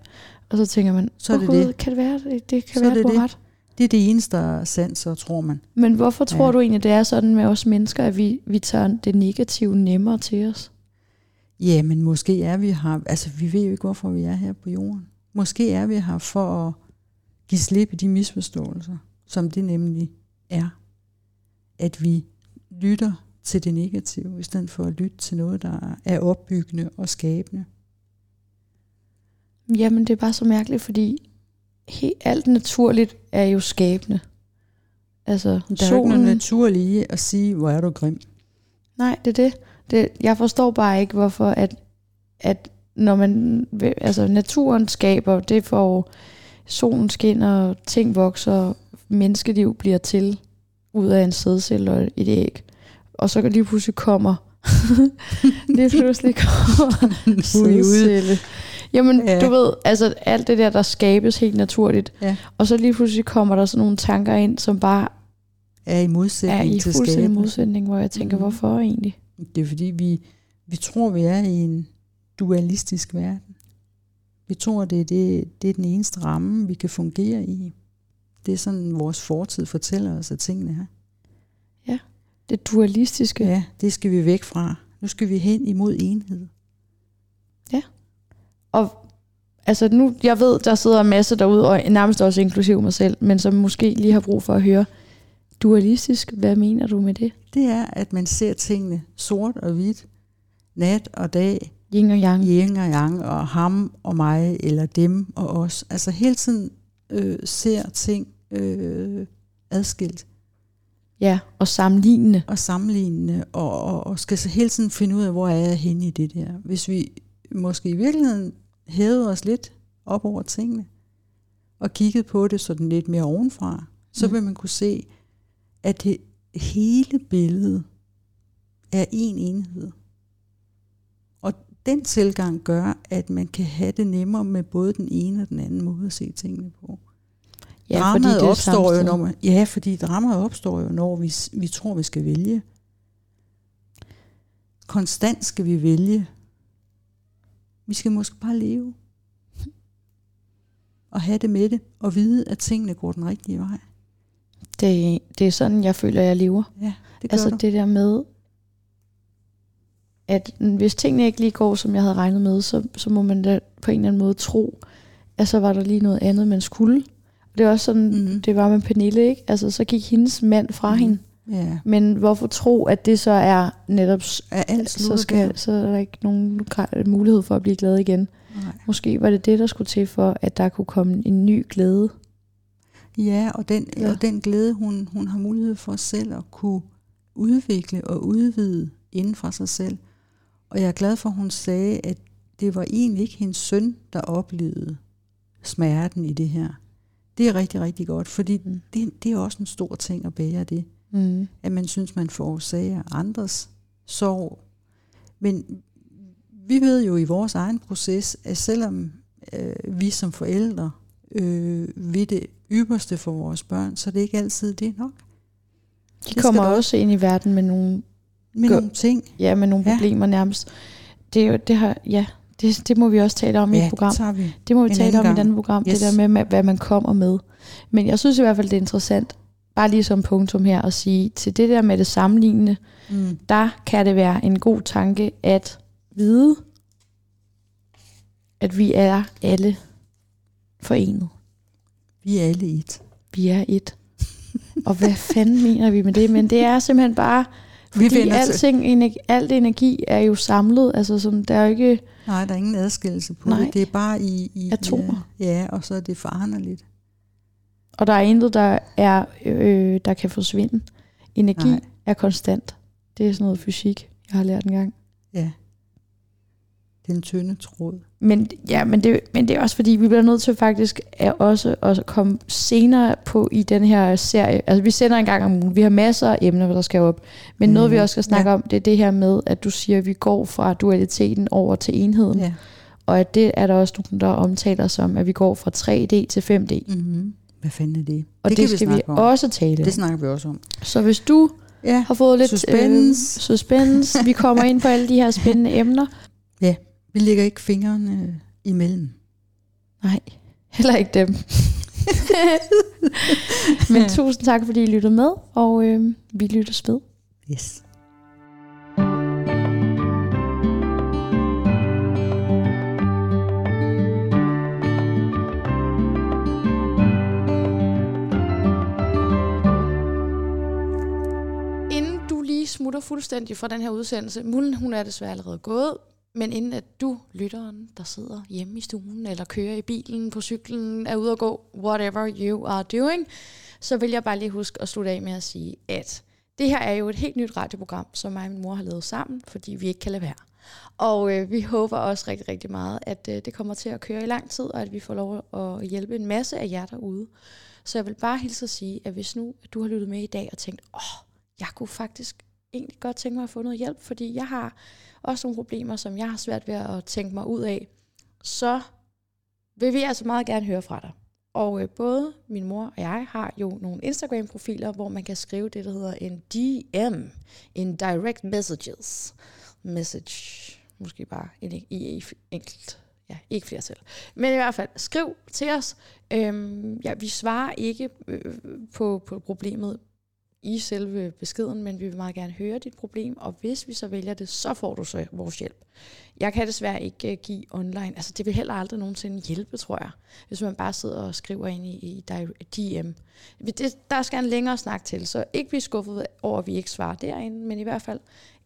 Og så tænker man, Så er "Åh det Gud, det. kan det være, det, det kan Så være, det du det. ret. Det er det eneste, så tror man. Men hvorfor tror Ja. du egentlig, det er sådan med os mennesker, at vi, vi tager det negative nemmere til os? Ja, men måske er vi her, altså vi ved jo ikke, hvorfor vi er her på jorden. Måske er vi her for at give slip i de misforståelser, som det nemlig er. At vi lytter til det negative, i stedet for at lytte til noget, der er opbyggende og skabende. Jamen, det er bare så mærkeligt, fordi he, alt naturligt er jo skabende. Altså, Der er jo ikke solen... noget naturligt at sige, hvor er du grim. Nej, det er det. det. Jeg forstår bare ikke, hvorfor at, at når man... Altså, naturen skaber, det får solen skinner, ting vokser, menneskeliv bliver til ud af en sædcelle og et æg. Og så lige pludselig kommer... lige pludselig kommer er sædcelle. Jamen, Ja. ja. du ved, altså alt det der, der skabes helt naturligt. Ja. Og så lige pludselig kommer der sådan nogle tanker ind, som bare Er i er modsætning i til fuldstændig skabelse. modsætning, hvor jeg tænker, Mhm. hvorfor egentlig? Det er fordi, vi, vi tror, vi er i en dualistisk verden. Vi tror, det er, det, det er den eneste ramme, vi kan fungere i. Det er sådan, vores fortid fortæller os, at tingene er. Det dualistiske. Ja, det skal vi væk fra. Nu skal vi hen imod enhed. Og altså nu, jeg ved, der sidder en masse derude, og nærmest også inklusiv mig selv, men som måske lige har brug for at høre, dualistisk, hvad mener du med det? Det er, at man ser tingene sort og hvidt, nat og dag, Yin og yang. yin og yang, og ham og mig, eller dem og os. Altså hele tiden øh, ser ting øh, adskilt Ja, og sammenlignende. og sammenlignende, og, og, og skal så hele tiden finde ud af, hvor er jeg henne i det der. Hvis vi måske i virkeligheden hævede os lidt op over tingene, og kiggede på det sådan lidt mere ovenfra, så Mm. vil man kunne se, at det hele billede er en enhed. Og den tilgang gør, at man kan have det nemmere med både den ene og den anden måde at se tingene på. Ja, dramaet det opstår jo, når man, ja, fordi dramaet opstår jo, når vi, vi tror, vi skal vælge. Konstant skal vi vælge. Vi skal måske bare leve. Og have det med det, og vide, at tingene går den rigtige vej. Det, det er sådan, jeg føler, jeg lever. Ja, det gør Altså du. det der med, at hvis tingene ikke lige går, som jeg havde regnet med, så, så må man da på en eller anden måde tro, at så var der lige noget andet, man skulle. Og det er også sådan, Mhm. det var med Pernille, ikke? Altså så gik hendes mand fra Mhm. hende. Ja, Men hvorfor tro, at det så er netop, er alt så, skal, så er der ikke nogen mulighed for at blive glad igen. Nej. Måske var det det, der skulle til for, at der kunne komme en ny glæde. Ja, og den, ja. og den glæde, hun, hun har mulighed for selv at kunne udvikle og udvide inden for sig selv. Og jeg er glad for, at hun sagde, at det var egentlig ikke hendes søn, der oplevede smerten i det her. Det er rigtig, rigtig godt, fordi Mm. det, det er også en stor ting at bære det. Mm. At man synes, man forårsager andres sorg. Men vi ved jo i vores egen proces, at selvom øh, vi som forældre øh, vil det ypperste for vores børn, så er det ikke altid det er nok. De skal kommer også ind i verden med nogle Med nogle ting. Ja, med nogle Ja. problemer nærmest. Det, er jo, det, har, ja, det, det må vi også tale om i et program. det tager vi. Det må vi en tale om i et gang. andet program, Yes. det der med, med, hvad man kommer med. Men jeg synes i hvert fald, det er interessant, bare lige som punktum her, at sige, til det der med det sammenlignende, Mm. der kan det være en god tanke at vide, at vi er alle forenet. Vi er alle et. Vi er et. Og hvad fanden mener vi med det? Men det er simpelthen bare, Vi fordi til. alting, energi, alt energi er jo samlet. Altså, som, der er jo ikke... Nej, der er ingen adskillelse på Nej. det. Det er bare i... i Atomer. Ja, ja, og så er det foranderligt. Og der er intet, der, er, øh, der kan forsvinde. Energi Nej. er konstant. Det er sådan noget fysik, jeg har lært en gang. Ja. Den tynde tråd. Men, ja, men, det, men det er også fordi, vi bliver nødt til faktisk at også at komme senere på i den her serie. Altså vi sender en gang om ugen. Vi har masser af emner, der skal op. Men noget vi Mhm. også skal snakke Ja. om, det er det her med, at du siger, at vi går fra dualiteten over til enheden. Ja. Og at det er der også nogen, der omtaler som, at vi går fra 3D til 5D. Mm-hmm. Hvad fanden er det? Og det, det skal vi, snakke om. også tale om. Det snakker vi også om. Så hvis du Ja, har fået lidt Suspense. Øh, suspense. Vi kommer ind på alle de her spændende emner. vi lægger ikke fingrene øh, imellem. Nej, heller ikke dem. Men tusind tak, fordi I lyttede med, og øh, vi lyttes ved. Yes. Fuldstændig fra den her udsendelse, Mullen hun er desværre allerede gået, men inden at du, lytteren, der sidder hjemme i stuen, eller kører i bilen, på cyklen, er ude at gå, whatever you are doing, så vil jeg bare lige huske at slutte af med at sige, at det her er jo et helt nyt radioprogram, som mig og min mor har lavet sammen, fordi vi ikke kan lade være. Og øh, vi håber også rigtig, rigtig meget, at øh, det kommer til at køre i lang tid, og at vi får lov at hjælpe en masse af jer derude. Så jeg vil bare hilse at sige, at hvis nu at du har lyttet med i dag og tænkt, åh, jeg kunne faktisk egentlig godt tænke mig at få noget hjælp, fordi jeg har også nogle problemer, som jeg har svært ved at tænke mig ud af, så vil vi altså meget gerne høre fra dig. Og øh, både min mor og jeg har jo nogle Instagram-profiler, hvor man kan skrive det, der hedder en DM, en direct messages, message, måske bare en, i, i enkelt, ja, ikke flere selv. Men i hvert fald, skriv til os. Øhm, ja, vi svarer ikke øh, på, på problemet i selve beskeden, men vi vil meget gerne høre dit problem, og hvis vi så vælger det, så får du så vores hjælp. Jeg kan desværre ikke øh, give online, altså det vil heller aldrig nogensinde hjælpe, tror jeg, hvis man bare sidder og skriver ind i, i DM. Det, der skal en længere snak til, så ikke blive skuffet over, at vi ikke svarer derinde, men i hvert fald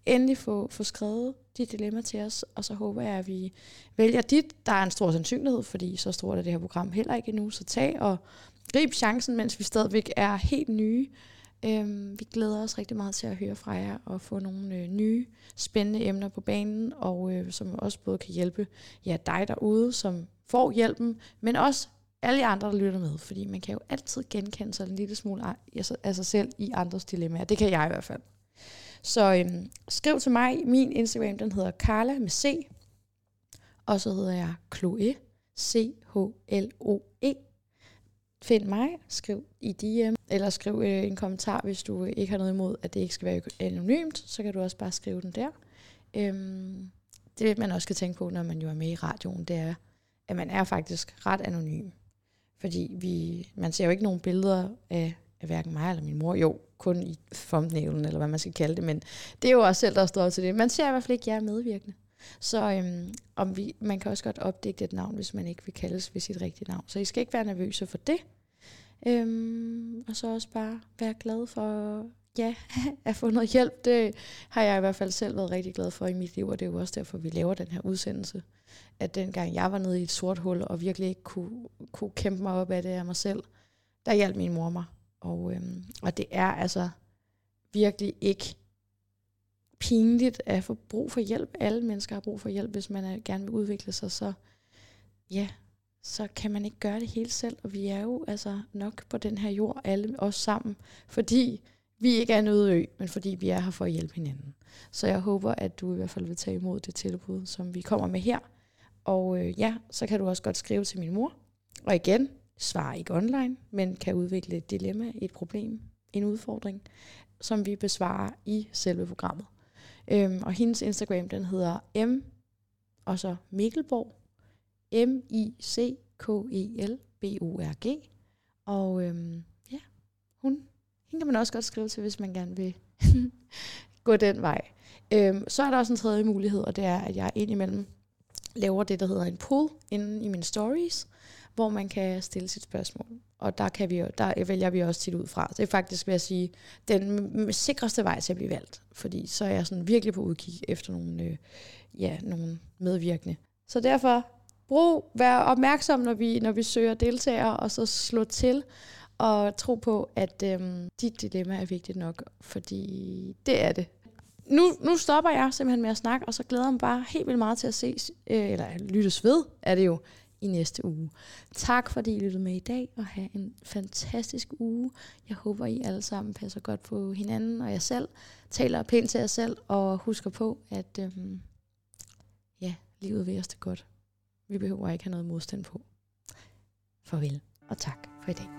endelig få, få skrevet dit dilemma til os, og så håber jeg, at vi vælger dit. Der er en stor sandsynlighed, fordi så stort er det her program heller ikke endnu, så tag og grib chancen, mens vi stadigvæk er helt nye. Øhm, vi glæder os rigtig meget til at høre fra jer og få nogle øh, nye spændende emner på banen, og øh, som også både kan hjælpe ja, dig derude, som får hjælpen, men også alle andre, der lytter med, fordi man kan jo altid genkende sig en lille smule af sig selv i andres dilemmaer. Det kan jeg i hvert fald. Så øhm, skriv til mig. Min Instagram, den hedder Carla med C. Og så hedder jeg Chloe. C-H-L-O-E. Find mig, skriv i DM, eller skriv øh, en kommentar, hvis du ikke har noget imod, at det ikke skal være anonymt, så kan du også bare skrive den der. Øhm, det man også skal tænke på, når man jo er med i radioen, det er, at man er faktisk ret anonym. Fordi vi, man ser jo ikke nogen billeder af, af hverken mig eller min mor. Jo, kun i thumbnailen, eller hvad man skal kalde det, men det er jo også selv, der står til det. Man ser i hvert fald ikke jer medvirkende. Så øhm, om vi, man kan også godt opdægte et navn, hvis man ikke vil kaldes ved sit rigtige navn. Så I skal ikke være nervøse for det. Øhm, og så også bare være glad for ja, at få noget hjælp. Det har jeg i hvert fald selv været rigtig glad for i mit liv, og det er jo også derfor, vi laver den her udsendelse. At dengang jeg var nede i et sort hul, og virkelig ikke kunne, kunne kæmpe mig op af det af mig selv, der hjalp min mor mig. Og, øhm, og det er altså virkelig ikke pinligt at få brug for hjælp. Alle mennesker har brug for hjælp, hvis man er, gerne vil udvikle sig. Så ja, så kan man ikke gøre det hele selv. Og vi er jo altså nok på den her jord, alle os sammen, fordi vi ikke er en øde ø, men fordi vi er her for at hjælpe hinanden. Så jeg håber, at du i hvert fald vil tage imod det tilbud, som vi kommer med her. Og øh, ja, så kan du også godt skrive til min mor. Og igen, svar ikke online, men kan udvikle et dilemma, et problem, en udfordring, som vi besvarer i selve programmet. Øhm, og hendes Instagram, den hedder M, og så Mikkelborg, M-I-C-K-E-L-B-O-R-G. Og øhm, ja, hun, hende kan man også godt skrive til, hvis man gerne vil gå den vej. Øhm, så er der også en tredje mulighed, og det er, at jeg indimellem laver det, der hedder en poll inden i mine stories, hvor man kan stille sit spørgsmål. Og der, kan vi, der vælger vi også tit ud fra. Det er faktisk, vil jeg sige, den sikreste vej til at blive valgt. Fordi så er jeg sådan virkelig på udkig efter nogle, øh, ja, nogle medvirkende. Så derfor, brug, vær opmærksom, når vi, når vi søger deltagere, og så slå til og tro på, at øhm, dit dilemma er vigtigt nok, fordi det er det. Nu, nu stopper jeg simpelthen med at snakke, og så glæder jeg mig bare helt vildt meget til at ses, øh, eller lyttes ved, er det jo, i næste uge. Tak fordi I lyttede med i dag, og have en fantastisk uge. Jeg håber, I alle sammen passer godt på hinanden og jer selv, taler pænt til jer selv, og husker på, at øhm, ja, livet vil os det godt. Vi behøver ikke have noget modstand på. Farvel, og tak for i dag.